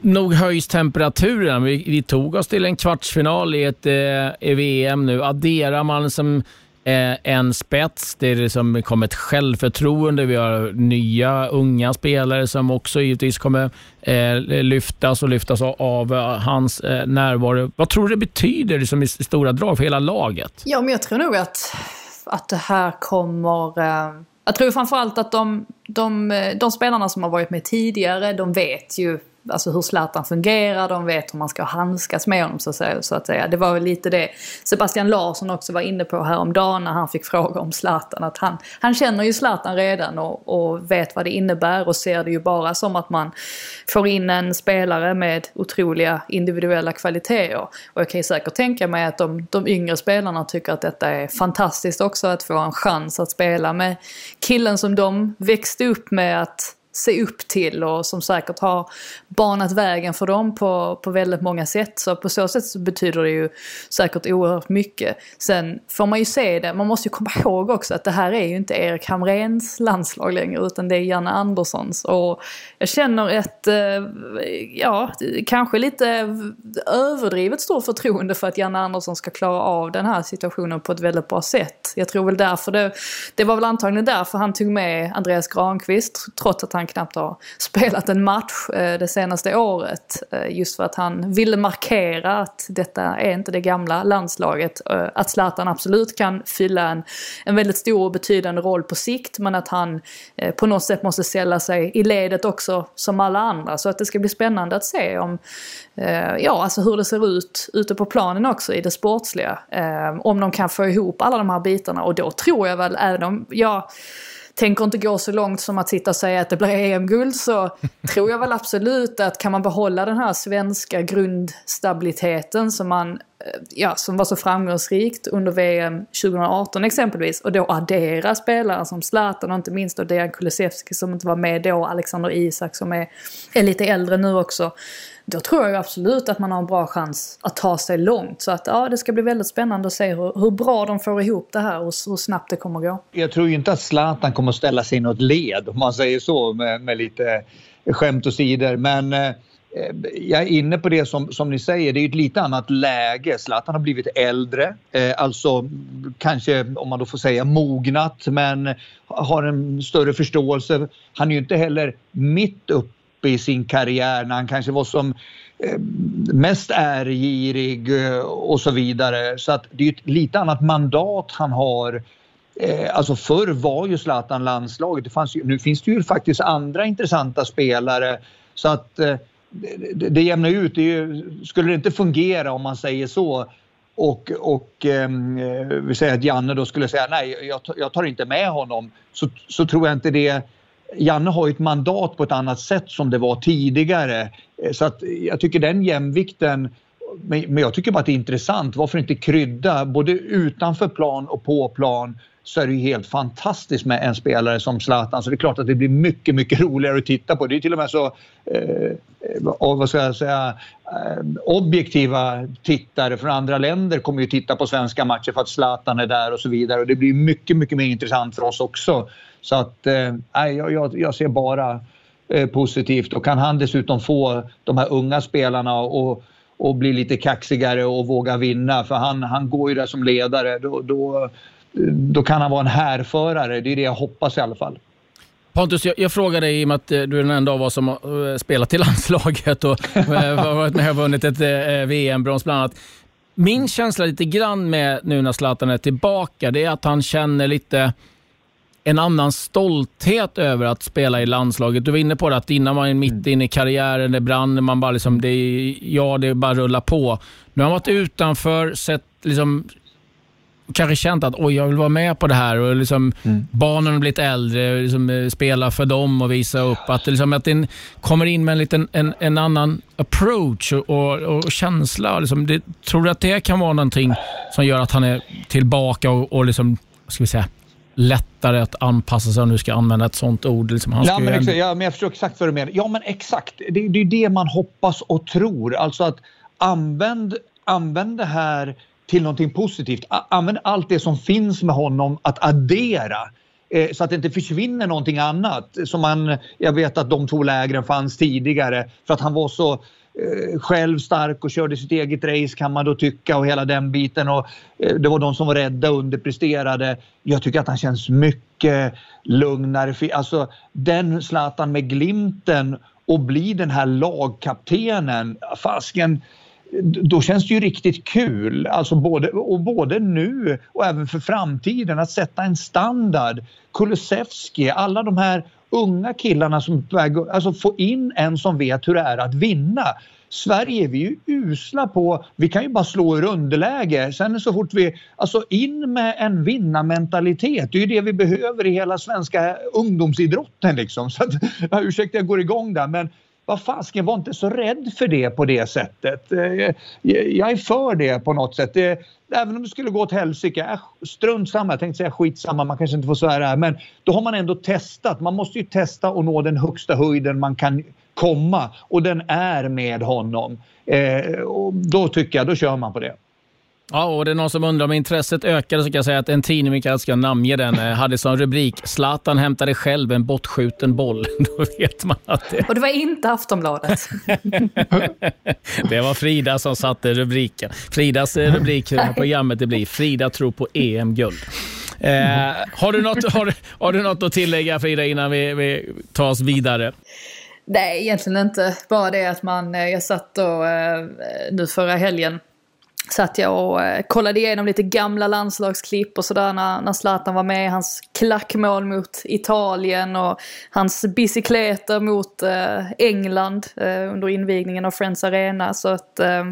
nog höjs temperaturen. Vi, vi, tog oss till en kvartsfinal i ett eh, VM nu. Adderar man som eh, en spets, det är liksom kommer ett självförtroende. Vi har nya unga spelare som också givetvis kommer eh, lyftas och lyftas av, av hans eh, närvaro. Vad tror du det betyder liksom, i stora drag för hela laget? Ja, men jag tror nog att, att det här kommer eh, jag tror framförallt att de, de, de spelarna som har varit med tidigare, de vet ju alltså hur Zlatan fungerar, de vet hur man ska handskas med honom så att, säga, så att säga. Det var väl lite det Sebastian Larsson också var inne på häromdagen när han fick fråga om Zlatan. Att han, han känner ju Zlatan redan och, och vet vad det innebär och ser det ju bara som att man får in en spelare med otroliga individuella kvaliteter. Och jag kan ju säkert tänka mig att de, de yngre spelarna tycker att detta är fantastiskt också att få en chans att spela med killen som de växte upp med att se upp till och som säkert har banat vägen för dem på, på väldigt många sätt. Så på så sätt så betyder det ju säkert oerhört mycket. Sen får man ju se det, man måste ju komma ihåg också att det här är ju inte Erik Hamrens landslag längre utan det är Janne Anderssons. Och jag känner ett, eh, ja, kanske lite överdrivet stort förtroende för att Janne Andersson ska klara av den här situationen på ett väldigt bra sätt. Jag tror väl därför det, det var väl antagligen därför han tog med Andreas Granqvist trots att han han knappt har spelat en match eh, det senaste året. Eh, just för att han ville markera att detta är inte det gamla landslaget. Eh, att Zlatan absolut kan fylla en, en väldigt stor och betydande roll på sikt men att han på något sätt måste sälja sig i ledet också som alla andra. Så att det ska bli spännande att se om, ja alltså hur det ser ut ute på planen också i det sportsliga. Om de kan få ihop alla de här bitarna och då tror jag väl, även om jag tänker inte gå så långt som att sitta och säga att det blir EM-guld så tror jag väl absolut att kan man behålla den här svenska grundstabiliteten som man ja, som var så framgångsrikt under VM 2018 exempelvis och då addera spelare som Zlatan och inte minst då Dejan Kulusevski som inte var med då, Alexander Isak som är, är lite äldre nu också. Då tror jag absolut att man har en bra chans att ta sig långt. Så att ja, det ska bli väldigt spännande att se hur, hur bra de får ihop det här och hur snabbt det kommer gå. Jag tror ju inte att Zlatan kommer att ställa sig i något led om man säger så med, med lite skämt och sidor. Men eh, Eh, jag är inne på det som, som ni säger, det är ett lite annat läge. Zlatan har blivit äldre, eh, alltså kanske om man då får säga mognat men har en större förståelse. Han är ju inte heller mitt uppe i sin karriär när han kanske var som eh, mest ärgirig eh, och så vidare. Så att det är ett lite annat mandat han har. Eh, alltså förr var ju Zlatan landslaget. Det fanns ju, nu finns det ju faktiskt andra intressanta spelare. Så att det, det jämnar ut. Det ju, skulle det inte fungera om man säger så och, och ehm, eh, vi säger att Janne då skulle säga nej, jag, jag tar inte med honom så, så tror jag inte det Janne har ju ett mandat på ett annat sätt som det var tidigare. Eh, så att jag tycker den jämvikten men jag tycker bara att det är intressant. Varför inte krydda både utanför plan och på plan så är det ju helt fantastiskt med en spelare som Zlatan. Så det är klart att det blir mycket, mycket roligare att titta på. Det är till och med så, eh, eh, vad ska jag säga, eh, objektiva tittare från andra länder kommer ju titta på svenska matcher för att Zlatan är där och så vidare. Och det blir mycket, mycket mer intressant för oss också. Så att, eh, jag, jag ser bara eh, positivt. Och kan han dessutom få de här unga spelarna och och bli lite kaxigare och våga vinna. För han, han går ju där som ledare. Då, då, då kan han vara en härförare. Det är det jag hoppas i alla fall. Pontus, jag, jag frågar dig i och med att eh, du är den enda av oss som har eh, spelat i landslaget och eh, varit med och vunnit ett VM-brons bland annat. Min känsla lite grann med nu när Zlatan är tillbaka, det är att han känner lite en annan stolthet över att spela i landslaget. Du var inne på det, att innan man är mitt mm. inne i karriären, det brann, man bara liksom, det är, ja, det är bara rulla på. Nu har han varit utanför, sett liksom, kanske känt att oj, jag vill vara med på det här. Och liksom, mm. Barnen har blivit äldre, liksom, eh, spela för dem och visa upp. Att, liksom, att den kommer in med en, liten, en, en annan approach och, och, och känsla. Liksom, det, tror du att det kan vara någonting som gör att han är tillbaka och, och liksom, ska vi säga, lättare att anpassa sig om du ska använda ett sånt ord. Liksom, han ja, men exakt, ja, men jag förstår exakt vad du menar. Ja, men exakt. Det, det är det man hoppas och tror. Alltså att använd, använd det här till någonting positivt. Använd allt det som finns med honom att addera eh, så att det inte försvinner någonting annat. Som man, jag vet att de två lägren fanns tidigare för att han var så Eh, själv stark och körde sitt eget race kan man då tycka och hela den biten. Och, eh, det var de som var rädda och underpresterade. Jag tycker att han känns mycket lugnare. Alltså den Zlatan med glimten och bli den här lagkaptenen. Fasken, då känns det ju riktigt kul. Alltså både, och både nu och även för framtiden att sätta en standard. Kulusevski, alla de här unga killarna som alltså få in en som vet hur det är att vinna. Sverige vi är ju usla på, vi kan ju bara slå ur underläge. Sen så fort vi, alltså in med en vinnarmentalitet. Det är ju det vi behöver i hela svenska ungdomsidrotten liksom. Så att, ja, ursäkta jag går igång där men vad fasken, var inte så rädd för det på det sättet. Eh, jag är för det på något sätt. Även om det skulle gå åt helsike, strunt samma, jag tänkte säga skitsamma, man kanske inte får svära här, men då har man ändå testat. Man måste ju testa och nå den högsta höjden man kan komma och den är med honom. Eh, då tycker jag, då kör man på det. Ja, och det är någon som undrar om intresset ökade så kan jag säga att en tidning, vi kanske ska namnge den, eh, hade som rubrik “Zlatan hämtade själv en bortskjuten boll”. Då vet man att det... Och det var inte Aftonbladet. det var Frida som satte rubriken. Fridas eh, rubrik på programmet det blir “Frida tror på EM-guld”. Eh, har, du något, har, har du något att tillägga Frida innan vi, vi tar oss vidare? Nej, egentligen inte. Bara det att man, eh, jag satt eh, nu förra helgen satt jag och eh, kollade igenom lite gamla landslagsklipp och sådär när, när Zlatan var med. Hans klackmål mot Italien och hans bicykleter mot eh, England eh, under invigningen av Friends Arena. Så att eh,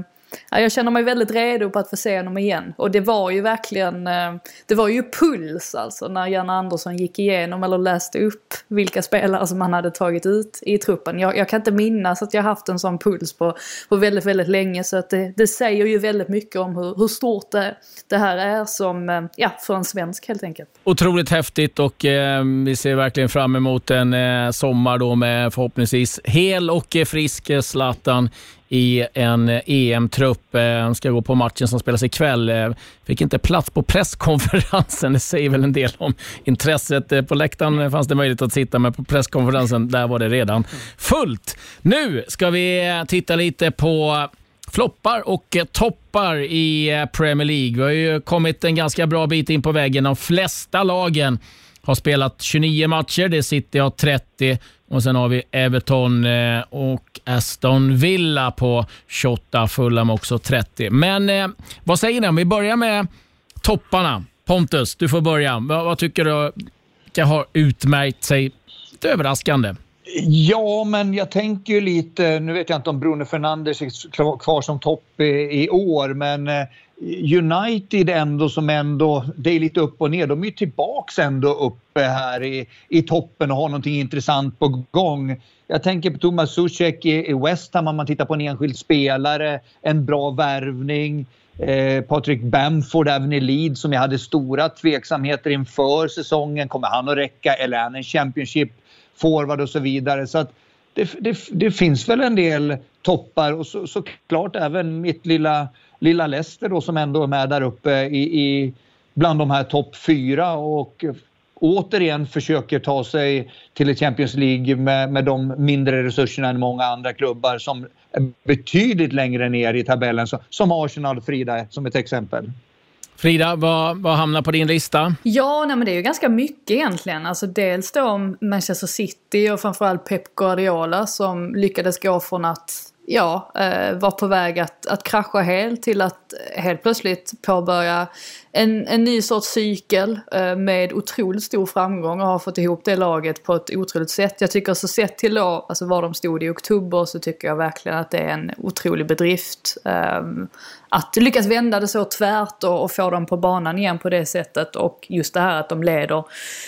Ja, jag känner mig väldigt redo på att få se honom igen. Och det var ju verkligen, eh, det var ju puls alltså när Jan Andersson gick igenom eller läste upp vilka spelare som han hade tagit ut i truppen. Jag, jag kan inte minnas att jag haft en sån puls på, på väldigt, väldigt länge. Så att det, det säger ju väldigt mycket om hur, hur stort det, det här är som, eh, ja, för en svensk helt enkelt. Otroligt häftigt och eh, vi ser verkligen fram emot en eh, sommar då med förhoppningsvis hel och eh, frisk Zlatan i en EM-trupp. Eh, han ska gå på matchen som spelas ikväll. Eh, fick inte plats på presskonferensen. Det säger väl en del om intresset. Eh, på läktaren fanns det möjlighet att sitta, men på presskonferensen där var det redan fullt. Nu ska vi titta lite på floppar och toppar i Premier League. Vi har ju kommit en ganska bra bit in på vägen. De flesta lagen har spelat 29 matcher. Det City har 30 och sen har vi Everton eh, och Aston Villa på 28. Fulham också 30. Men eh, vad säger ni om vi börjar med topparna? Pontus, du får börja. Vad, vad tycker du vilka har utmärkt sig lite överraskande? Ja, men jag tänker ju lite, nu vet jag inte om Bruno Fernandes är kvar som topp i, i år, men eh, United ändå som ändå, det är lite upp och ner, de är ju tillbaks ändå uppe här i, i toppen och har någonting intressant på gång. Jag tänker på Thomas Zuzek i, i West Ham om man tittar på en enskild spelare, en bra värvning. Eh, Patrik Bamford även i Leeds som jag hade stora tveksamheter inför säsongen. Kommer han att räcka eller är han en Championship forward och så vidare. Så att det, det, det finns väl en del toppar och så, såklart även mitt lilla lilla Leicester då som ändå är med där uppe i, i bland de här topp fyra och återigen försöker ta sig till ett Champions League med, med de mindre resurserna än många andra klubbar som är betydligt längre ner i tabellen, så, som Arsenal, Frida, som ett exempel. Frida, vad, vad hamnar på din lista? Ja, nej, men det är ju ganska mycket egentligen. Alltså dels då Manchester City och framförallt Pep Guardiola som lyckades gå från att ja, eh, var på väg att, att krascha helt till att helt plötsligt påbörja en, en ny sorts cykel eh, med otroligt stor framgång och har fått ihop det laget på ett otroligt sätt. Jag tycker så sett till då, alltså var de stod i oktober så tycker jag verkligen att det är en otrolig bedrift. Ehm, att lyckas vända det så tvärt och, och, få dem på banan igen på det sättet och just det här att de leder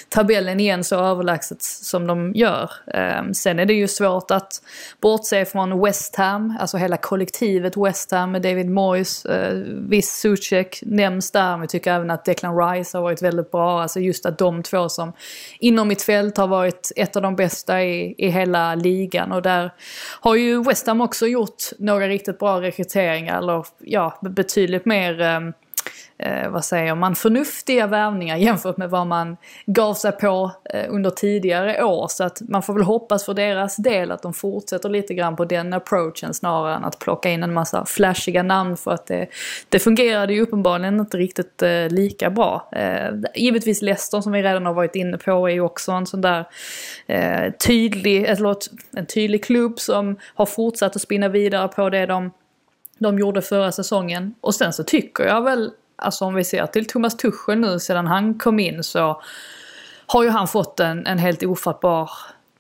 tabellen igen så överlägset som de gör. Ehm, sen är det ju svårt att bortse från West Ham, alltså hela kollektivet West Ham med David Moyes, eh, viss Suchek nämns där, tycker även att Declan Rice har varit väldigt bra, alltså just att de två som inom mitt fält har varit ett av de bästa i, i hela ligan. Och där har ju West Ham också gjort några riktigt bra rekryteringar, eller ja, betydligt mer ehm, eh, vad säger man, förnuftiga värvningar jämfört med vad man gav sig på eh, under tidigare år. Så att man får väl hoppas för deras del att de fortsätter lite grann på den approachen snarare än att plocka in en massa flashiga namn för att det, det fungerade ju uppenbarligen inte riktigt eh, lika bra. Eh, givetvis Leicester som vi redan har varit inne på är ju också en sån där eh, tydlig, eh, eller en tydlig klubb som har fortsatt att spinna vidare på det de de gjorde förra säsongen. Och sen så tycker jag väl, alltså om vi ser till Thomas Tuchel nu sedan han kom in så har ju han fått en, en helt ofattbar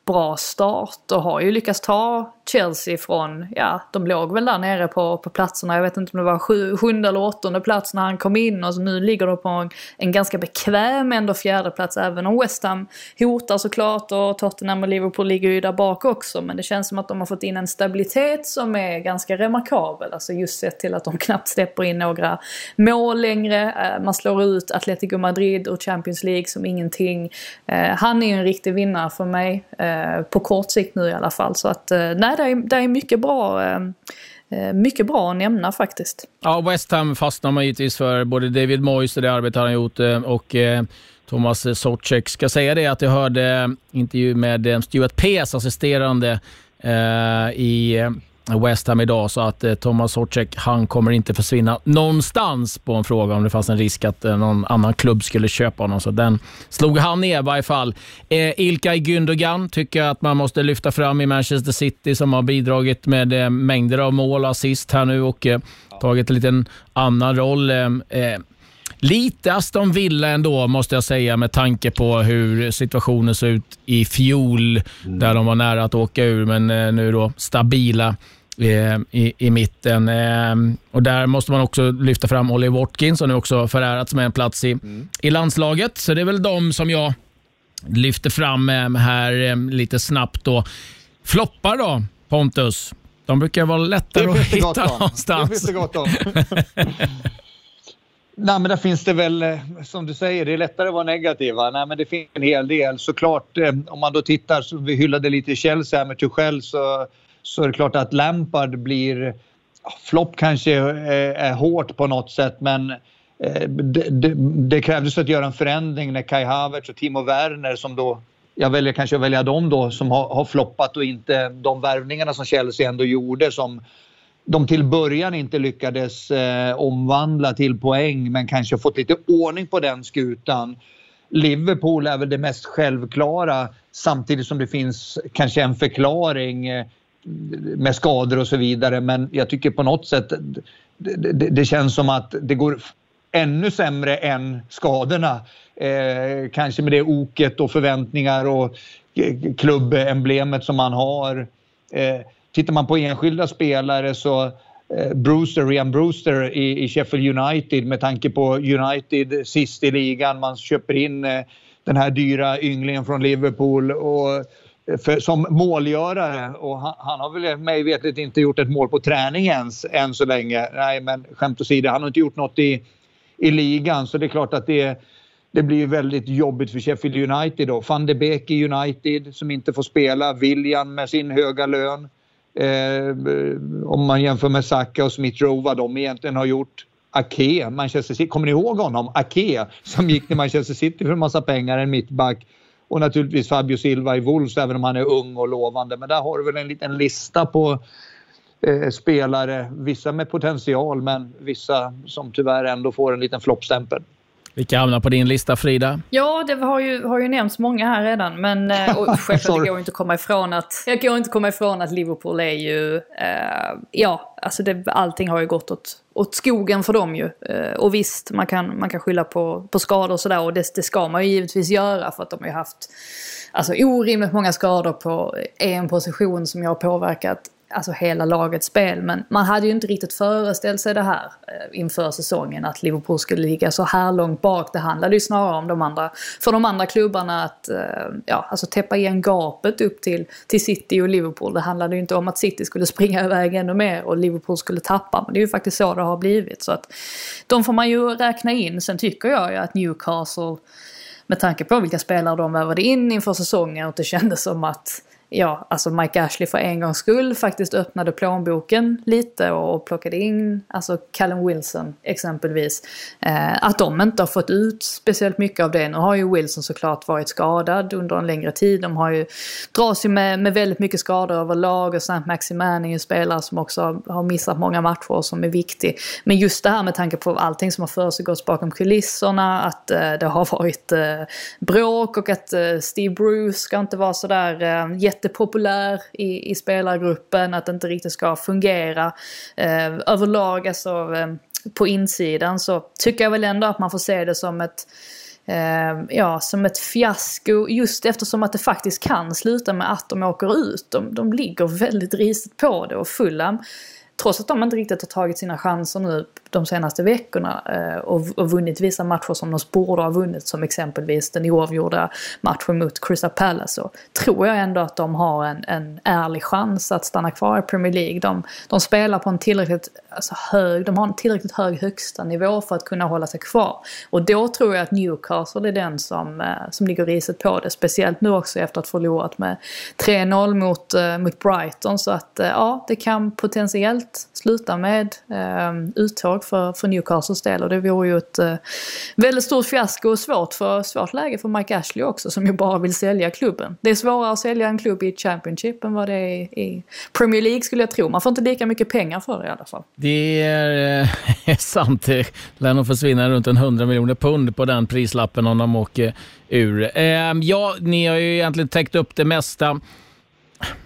bra start och har ju lyckats ta Chelsea från, ja, de låg väl där nere på, på platserna, jag vet inte om det var sju, sjunde eller åttonde plats när han kom in och så nu ligger de på en, en ganska bekväm ändå fjärde plats även om West Ham hotar såklart och Tottenham och Liverpool ligger ju där bak också. Men det känns som att de har fått in en stabilitet som är ganska remarkabel, alltså just sett till att de knappt släpper in några mål längre, eh, man slår ut Atletico Madrid och Champions League som ingenting. Eh, han är ju en riktig vinnare för mig, eh, på kort sikt nu i alla fall. Så att nej det är, det är mycket bra ehm, eh, mycket bra att nämna faktiskt. Ja, West Ham fastnar man givetvis för både David Moyes och det arbete han har gjort eh, och eh, Thomas Socek. Ska säga det att jag hörde intervju med Stuart Pearce, assisterande i West Ham idag, så att eh, Thomas Sorcek, han kommer inte försvinna någonstans på en fråga om det fanns en risk att eh, någon annan klubb skulle köpa honom. Så den slog han ner i varje fall. Eh, Ilkay Gündogan tycker jag att man måste lyfta fram i Manchester City som har bidragit med eh, mängder av mål och assist här nu och eh, tagit en liten annan roll. Lite Aston Villa ändå, måste jag säga, med tanke på hur situationen såg ut i fjol, mm. där de var nära att åka ur, men eh, nu då stabila eh, i, i mitten. Eh, och Där måste man också lyfta fram Ollie Watkins, som nu också förärats med en plats i, mm. i landslaget. Så det är väl de som jag lyfter fram här lite snabbt. Då. Floppar då, Pontus? De brukar vara lättare att hitta någonstans. Det finns det gott om. Nej, men där finns det väl, eh, som du säger, det är lättare att vara negativ. Va? Nej, men det finns en hel del. Såklart, eh, om man då tittar, så vi hyllade lite Chelsea här med Tuchel, så, så är det klart att Lampard blir... Flopp kanske är, är hårt på något sätt, men det, det, det krävdes att göra en förändring när Kai Havertz och Timo Werner som då jag väljer kanske att välja dem då som har, har floppat och inte de värvningarna som Chelsea ändå gjorde som de till början inte lyckades eh, omvandla till poäng men kanske fått lite ordning på den skutan. Liverpool är väl det mest självklara samtidigt som det finns kanske en förklaring eh, med skador och så vidare men jag tycker på något sätt det, det, det känns som att det går ännu sämre än skadorna. Eh, kanske med det oket och förväntningar och eh, klubbemblemet som man har. Eh, Tittar man på enskilda spelare så eh, Brewster, Ryan Brewster i, i Sheffield United med tanke på United sist i ligan. Man köper in eh, den här dyra ynglingen från Liverpool och eh, för, som målgörare. Och han, han har väl mig vetligt inte gjort ett mål på träning ens än så länge. Nej, men skämt åsido, han har inte gjort något i, i ligan så det är klart att det det blir väldigt jobbigt för Sheffield United då. Van de Beek i United som inte får spela. William med sin höga lön. Eh, om man jämför med Saka och Smith Rowe vad de egentligen har gjort. Ake, Manchester City. Kommer ni ihåg honom? Ake som gick till Manchester City för en massa pengar, en mittback. Och naturligtvis Fabio Silva i Wolves även om han är ung och lovande. Men där har du väl en liten lista på eh, spelare. Vissa med potential men vissa som tyvärr ändå får en liten floppstämpel. Vilka hamnar på din lista Frida? Ja, det har ju, har ju nämnts många här redan. Men eh, och självklart det går inte att komma ifrån att, jag går inte komma ifrån att Liverpool är ju, eh, ja, alltså det, allting har ju gått åt, åt skogen för dem ju. Eh, och visst, man kan, man kan skylla på, på skador och sådär och det, det ska man ju givetvis göra för att de har ju haft alltså, orimligt många skador på en position som jag har påverkat alltså hela lagets spel. Men man hade ju inte riktigt föreställt sig det här eh, inför säsongen, att Liverpool skulle ligga så här långt bak. Det handlade ju snarare om de andra, för de andra klubbarna att eh, ja, alltså täppa igen gapet upp till, till City och Liverpool. Det handlade ju inte om att City skulle springa iväg ännu mer och Liverpool skulle tappa. Men det är ju faktiskt så det har blivit. Så att de får man ju räkna in. Sen tycker jag ju att Newcastle med tanke på vilka spelare de värvade in inför säsongen och det kändes som att ja, alltså Mike Ashley för en gångs skull faktiskt öppnade plånboken lite och plockade in, alltså Callum Wilson exempelvis. Eh, att de inte har fått ut speciellt mycket av det. Nu har ju Wilson såklart varit skadad under en längre tid. De har ju, dras ju med, med väldigt mycket skador överlag och St. Maximan är ju en spelare som också har missat många matcher och som är viktig. Men just det här med tanke på allting som har försiggått bakom kulisserna, att eh, det har varit eh, bråk och att eh, Steve Bruce ska inte vara sådär eh, jättepopulär i, i spelargruppen, att det inte riktigt ska fungera. Eh, överlag, alltså eh, på insidan så tycker jag väl ändå att man får se det som ett eh, ja, som ett fiasko just eftersom att det faktiskt kan sluta med att de åker ut. De, de ligger väldigt risigt på det och Fulham trots att de inte riktigt har tagit sina chanser nu de senaste veckorna eh, och, vunnit vissa matcher som de borde ha vunnit som exempelvis den oavgjorda matchen mot Crystal Palace så tror jag ändå att de har en, en ärlig chans att stanna kvar i Premier League. De, de spelar på en tillräckligt alltså hög, de har en tillräckligt hög högsta nivå för att kunna hålla sig kvar. Och då tror jag att Newcastle är den som, eh, som ligger riset på det. Speciellt nu också efter att ha förlorat med 3-0 mot, eh, mot Brighton så att ja, det kan potentiellt sluta med eh, uttåg för, för Newcastles del och det vore ju ett eh, väldigt stort fiasko och svårt, för, svårt läge för Mike Ashley också som ju bara vill sälja klubben. Det är svårare att sälja en klubb i Championship än vad det är i Premier League skulle jag tro. Man får inte lika mycket pengar för det i alla fall. Det är eh, sant. Det lär nog försvinna runt en 100 miljoner pund på den prislappen om de åker ur. Eh, ja, ni har ju egentligen täckt upp det mesta.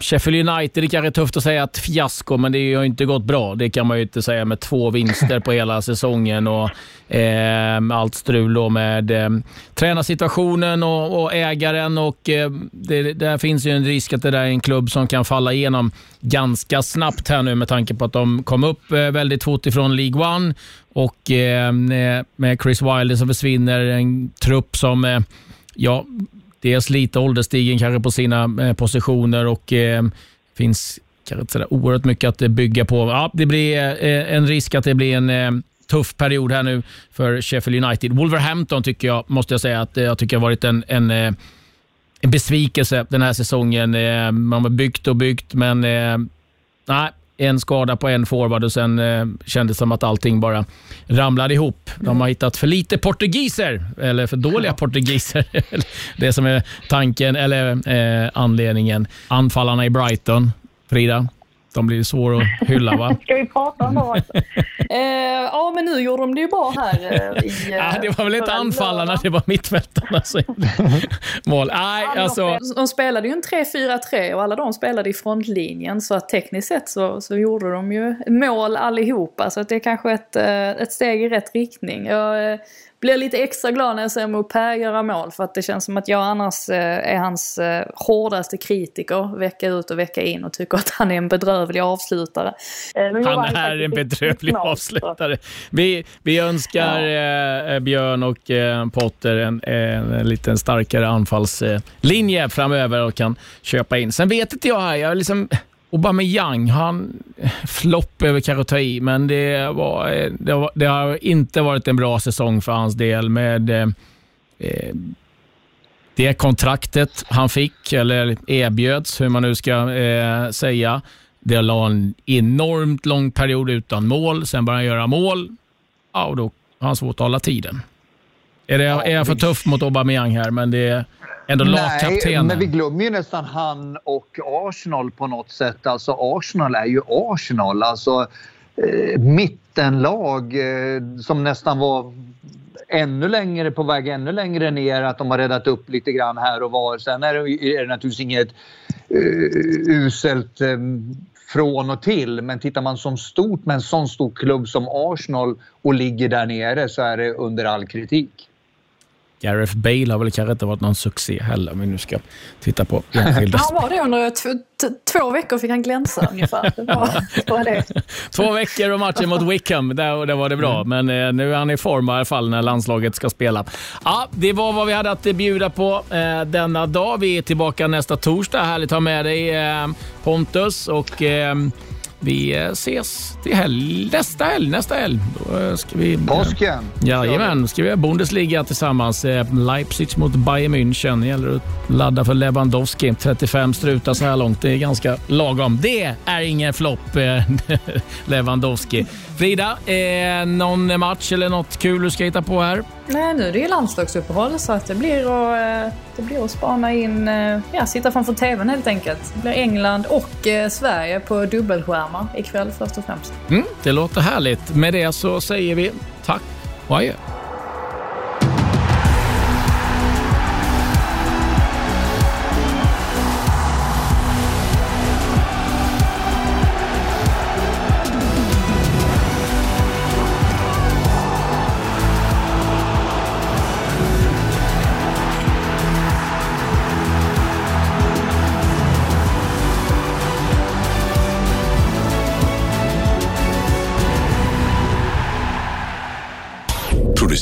Sheffield United, det kanske är tufft att säga ett fiasko, men det har ju inte gått bra. Det kan man ju inte säga med två vinster på hela säsongen och eh, allt strul då med eh, tränarsituationen och, och ägaren. och eh, det, Där finns ju en risk att det där är en klubb som kan falla igenom ganska snabbt här nu med tanke på att de kom upp eh, väldigt fort ifrån League One och ehm, eh, med Chris Wilder som försvinner, en trupp som eh, dels lite ålderstigen kanske på sina eh, positioner och eh, finns kanske inte sådär oerhört mycket att bygga på. Ja, det blir eh, en risk att det blir en eh, tuff period här nu för Sheffield United. Wolverhampton tycker jag, måste jag säga, att eh, jag tycker har varit en, en, eh, en besvikelse den här säsongen. Eh, man har byggt och byggt, men nej, en skada på en forward och sen eh, kändes det som att allting bara ramlade ihop. De har hittat för lite portugiser, eller för dåliga portugiser. det som är tanken, eller eh, anledningen. Anfallarna i Brighton, Frida, de blir svåra att hylla va? Ska vi prata om dem också? eh, ja, men nu gjorde de det ju bra här eh, i... Eh, ja, det var väl inte anfallarna, det var mittfältarna som mål. Nej, alltså... De spelade ju en 3-4-3 och alla de spelade i frontlinjen så att tekniskt sett så, så gjorde de ju mål allihopa. Så att det är kanske ett, eh, ett steg i rätt riktning. Jag, blir lite extra glad när jag ser Mopé göra mål för att det känns som att jag annars eh, är hans eh, hårdaste kritiker vecka ut och vecka in och tycker att han är en bedrövlig avslutare. Eh, han är en bedrövlig avslutare. Vi, vi önskar ja. Björn och Potter en, en lite starkare anfallslinje framöver och kan köpa in. Sen vet inte jag här, jag liksom Aubameyang, han... Flopp över kanske ta i, men det, var, det, var, det, har inte varit en bra säsong för hans del med eh, eh, det kontraktet han fick, eller erbjöds, hur man nu ska eh, säga. Det la en enormt lång period utan mål, sen började han göra mål. Ja, och då har han svårt att hålla tiden. Är, det, är jag för tuff mot Aubameyang här, men det Ändå lagkaptenen. men vi glömmer ju nästan han och Arsenal på något sätt. Alltså Arsenal är ju Arsenal. Alltså eh, mittenlag eh, som nästan var ännu längre på väg ännu längre ner. Att de har räddat upp lite grann här och var. Sen är det, är det naturligtvis inget uh, uselt um, från och till. Men tittar man som stort med en sån stor klubb som Arsenal och ligger där nere så är det under all kritik. Gareth Bale har väl kanske inte varit någon succé heller, om vi nu ska titta på enskilda Han var det under två veckor fick han glänsa ungefär. Det var, det var det. två veckor och matchen mot Wickham, där, där var det bra. Men eh, nu är han i form i alla fall när landslaget ska spela. Ja, det var vad vi hade att bjuda på eh, denna dag. Vi är tillbaka nästa torsdag. Härligt att ha med dig eh, Pontus. och eh, vi eh, ses till helg, nästa helg. Nästa helg. Då eh, ska vi, Påsken. Jajamän, ska vi ha Bundesliga tillsammans. Eh, Leipzig mot Bayern München. Det gäller att ladda för Lewandowski. 35 strutar så här långt. Det är ganska lagom. Det är ingen flopp, Lewandowski. Frida, eh, någon match eller något kul du ska hitta på här? Nej, nu är det ju landslagsuppehåll så att det blir att, det blir att spana in, ja, sitta framför TVn helt enkelt. Det blir England och Sverige på dubbelskärmar ikväll först och främst. Mm, det låter härligt. Med det så säger vi tack och adjö.